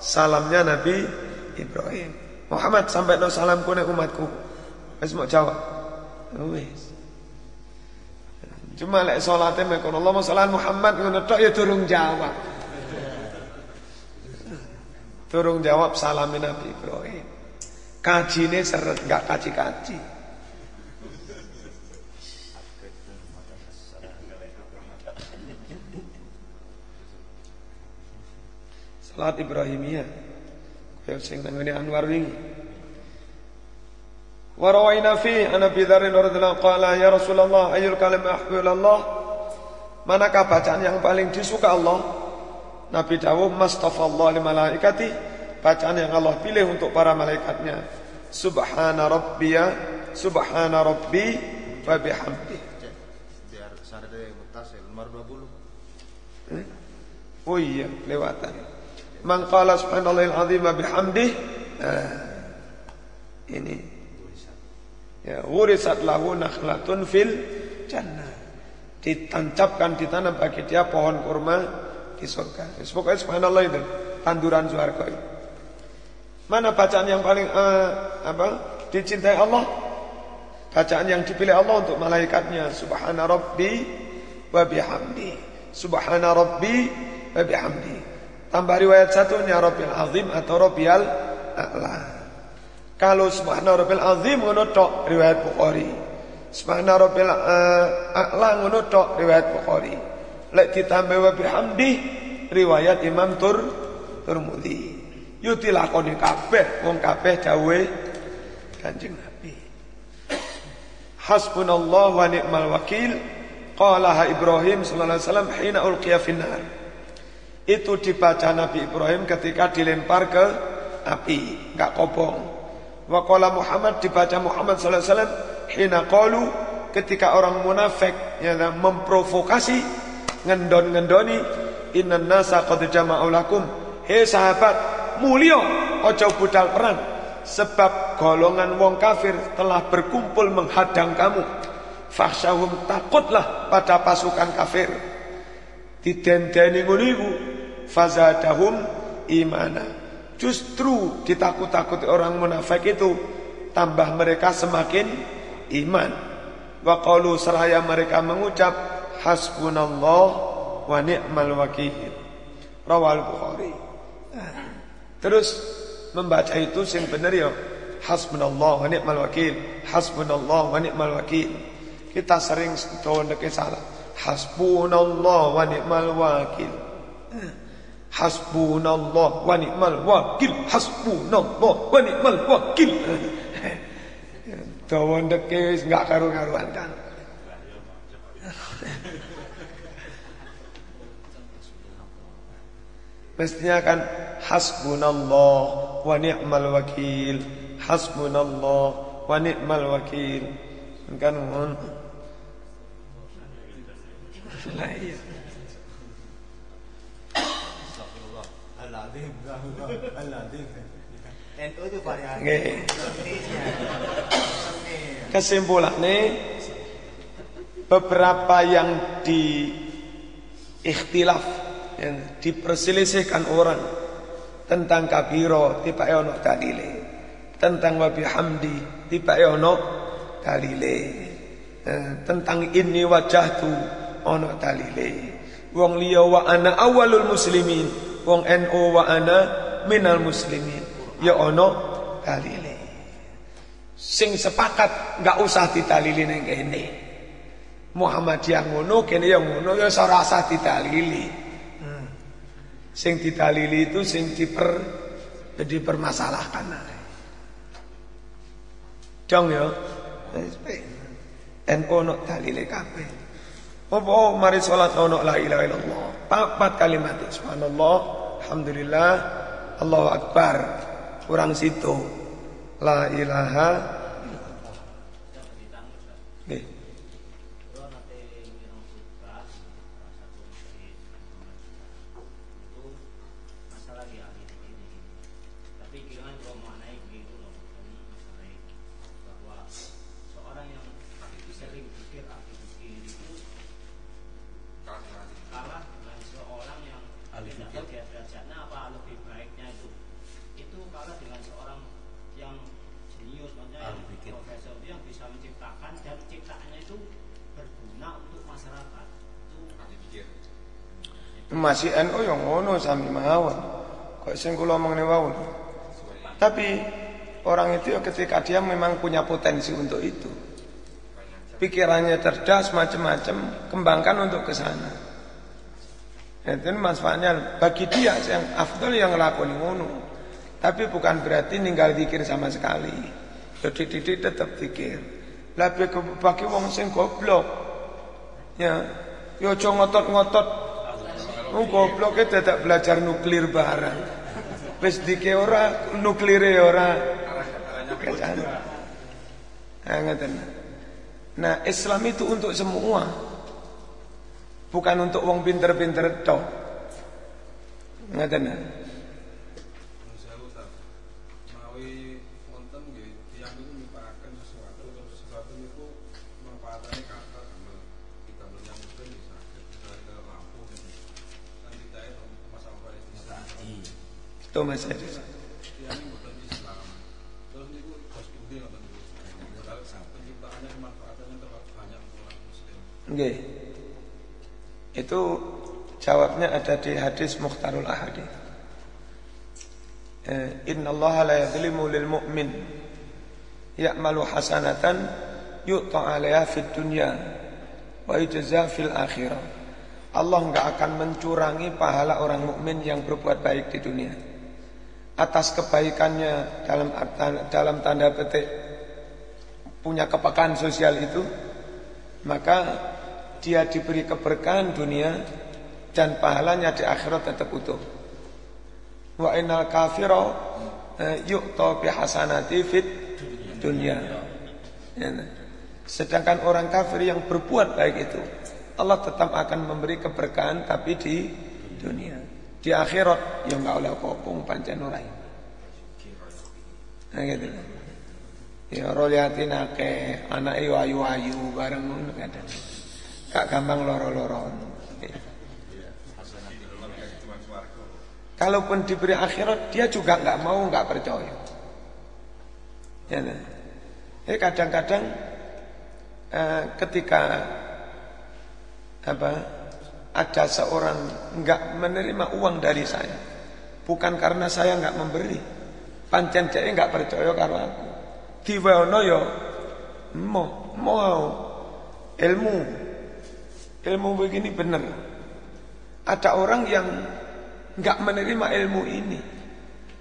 salamnya Nabi Ibrahim. Muhammad sampai no salamku nek umatku. Wis mau jawab. Wis. Cuma lek salate mek Allah salat Muhammad ngono tok ya durung jawab. Durung jawab salamin Nabi Ibrahim. Kajine seret enggak kaji-kaji. Salat Ibrahimiyah. Kaya sing nang ngene Anwar wingi. Wa rawaina fi an Abi Dzar radhiyallahu qala ya Rasulullah ayyul kalam ahbu Allah? Manakah bacaan yang paling disuka Allah? Nabi Dawud Mustafa Allah li malaikati bacaan yang Allah pilih untuk para malaikatnya. Subhana rabbiya subhana rabbi wa bihamdi. Biar sadar mutasil nomor 20. Eh? Oh iya, lewatan. Man qala subhanallahil azim wa bihamdi. Ah, ini. Ya, wurisat lahu nakhlatun fil jannah. Ditancapkan ditanam bagi dia pohon kurma di surga. Ya, Pokoknya subhanallah itu tanduran surga itu. Mana bacaan yang paling uh, apa? Dicintai Allah? Bacaan yang dipilih Allah untuk malaikatnya. Subhana rabbi wa bihamdi. Subhana rabbi wa bihamdi. Tambah riwayat satunya Rabbil Azim atau Rabbil A'la. Kalau Subhana Rabbil Azim ngono tok riwayat Bukhari. Subhana Rabbil uh, A'la ngono tok riwayat Bukhari. Lek ditambah wa bihamdi riwayat Imam Tur Turmudi. Yo dilakoni kabeh wong kabeh dawuhe Kanjeng Nabi. Hasbunallah wa ni'mal wakil. Qalaha Ibrahim sallallahu alaihi wasallam hina ulqiya finnar. Itu dibaca Nabi Ibrahim ketika dilempar ke api, enggak kobong. Wa qala Muhammad dibaca Muhammad sallallahu alaihi wasallam hina qalu ketika orang munafik ya memprovokasi ngendon-ngendoni innan nasa qad jama'u lakum. He sahabat mulio ojo budal perang sebab golongan wong kafir telah berkumpul menghadang kamu. Fakhsyahum takutlah pada pasukan kafir. Didendeni ngono iku fazadahum imana. Justru ditakut-takuti orang munafik itu tambah mereka semakin iman. Wa qalu seraya mereka mengucap hasbunallah wa ni'mal wakil. Rawal bukhari. Terus membaca itu sing bener ya hasbunallah wa ni'mal wakil. Hasbunallah wa ni'mal wakil. Kita sering tahu salah. Hasbunallah wa ni'mal wakil Hasbunallah wa ni'mal wakil. Hasbunallah wa ni'mal wakil. Dawa ndeke wis enggak karu-karuan. Kan Mestinya kan hasbunallah wa ni'mal wakil. Hasbunallah wa ni'mal wakil. Kan mohon Lah iya Astagfirullah. Al-Azim. Al-Azim. NU itu variasi. Kesimpulannya beberapa yang di ikhtilaf yang diperselisihkan orang tentang kabiro tiba ono dalile. Tentang wabi hamdi tiba ono dalile. Eh, tentang ini wajah tu ono dalile. Wong liya wa ana awalul muslimin wong NU wa ana minal muslimin. Ya ono dalile. Sing sepakat nggak usah ditalili neng kene. Muhammadiyah ngono kene yang ngono ya ora usah ditalili. Hmm. sing ditalili itu sing diper dipermasalahkan ae. dong ya. NU ono dalile kabeh apa mari salat ono la ilaha illallah. Papat kalimat subhanallah. Alhamdulillah. Allahu akbar. Kurang situ. La ilaha Nggih. Kalau nanti minum khutbah salah satu masjid itu masalah di ahli ini. Tapi kira kalau maknai begitu loh, ini masalahnya bahwa seorang yang sering pikir ahli fikir itu kalah dengan seorang yang tidak tahu dia derajatnya apa lebih baiknya itu itu kalah dengan seorang yang jenius maksudnya yang profesor itu yang bisa menciptakan dan ciptaannya itu berguna untuk masyarakat itu Masih NU yang ngono sami mawon. Kok sing kula wau. Tapi orang itu ya ketika dia memang punya potensi untuk itu. Pikirannya cerdas macam-macam, kembangkan untuk ke sana. Itu manfaatnya bagi dia yang afdal yang ngelakoni ngono. Tapi bukan berarti ninggal pikir sama sekali. Jadi didik tetap pikir. Ke bagi wong sing goblok. Ya, yo aja ngotot-ngotot Oh gobloknya tidak belajar nuklir barang. Wis dike ora nuklire ora. Kacang. Nah, ngeten. Nah, Islam itu untuk semua. Bukan untuk wong pinter-pinter tok. Ngeten. Saya Ustaz, mawi wonten nggih tiyang niku nyipakaken sesuatu terus sesuatu niku manfaatane kata damel kita yang muslim bisa misalnya ke lampu kan kita itu masalah Islam Itu Mas Edi. tiyang niku mboten Islam terus niku bos budi ngoten niku padahal penciptaannya manfaatnya terlalu banyak untuk orang muslim Nggih. Itu jawabnya ada di hadis Mukhtarul Ahadith. Eh, Inna Allah la yadlimu lil mu'min ya'malu hasanatan yu'ta 'alaiha fid dunya wa yujza fil akhirah. Allah enggak akan mencurangi pahala orang mukmin yang berbuat baik di dunia. Atas kebaikannya dalam dalam tanda petik punya kepekaan sosial itu, maka dia diberi keberkahan dunia dan pahalanya di akhirat tetap utuh. Wa innal kafira eh, yu'ta bi hasanati fit dunya. Ya, nah. Sedangkan orang kafir yang berbuat baik itu Allah tetap akan memberi keberkahan tapi di dunia. Di akhirat ya enggak oleh kopong pancen ora. Nah gitu. Ya roliatin akeh, anak iyo ayu-ayu bareng ngono kadang. Gak gampang loro-loro. Kalaupun diberi akhirat dia juga nggak mau nggak percaya. Ya, nah. Jadi kadang-kadang eh, ketika apa ada seorang nggak menerima uang dari saya, bukan karena saya nggak memberi, pancen dia nggak percaya karo aku. Diweono yo mau mau ilmu ilmu begini benar. Ada orang yang nggak menerima ilmu ini,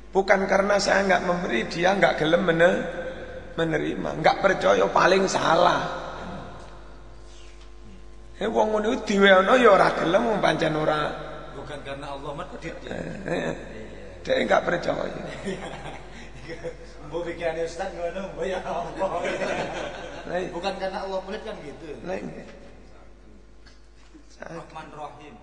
bukan karena saya nggak memberi dia nggak gelem mener- menerima, nggak percaya paling salah. Eh wong ngono iku diweono ya ora gelem pancen ora Bukan karena Allah medit ya. eh, dia nggak percaya. <laughs> Mbok pikirannya Ustaz ngono, mbok ya Allah. Lah, Bukan karena Allah pelit kan gitu. Saya- Rahman Rahim.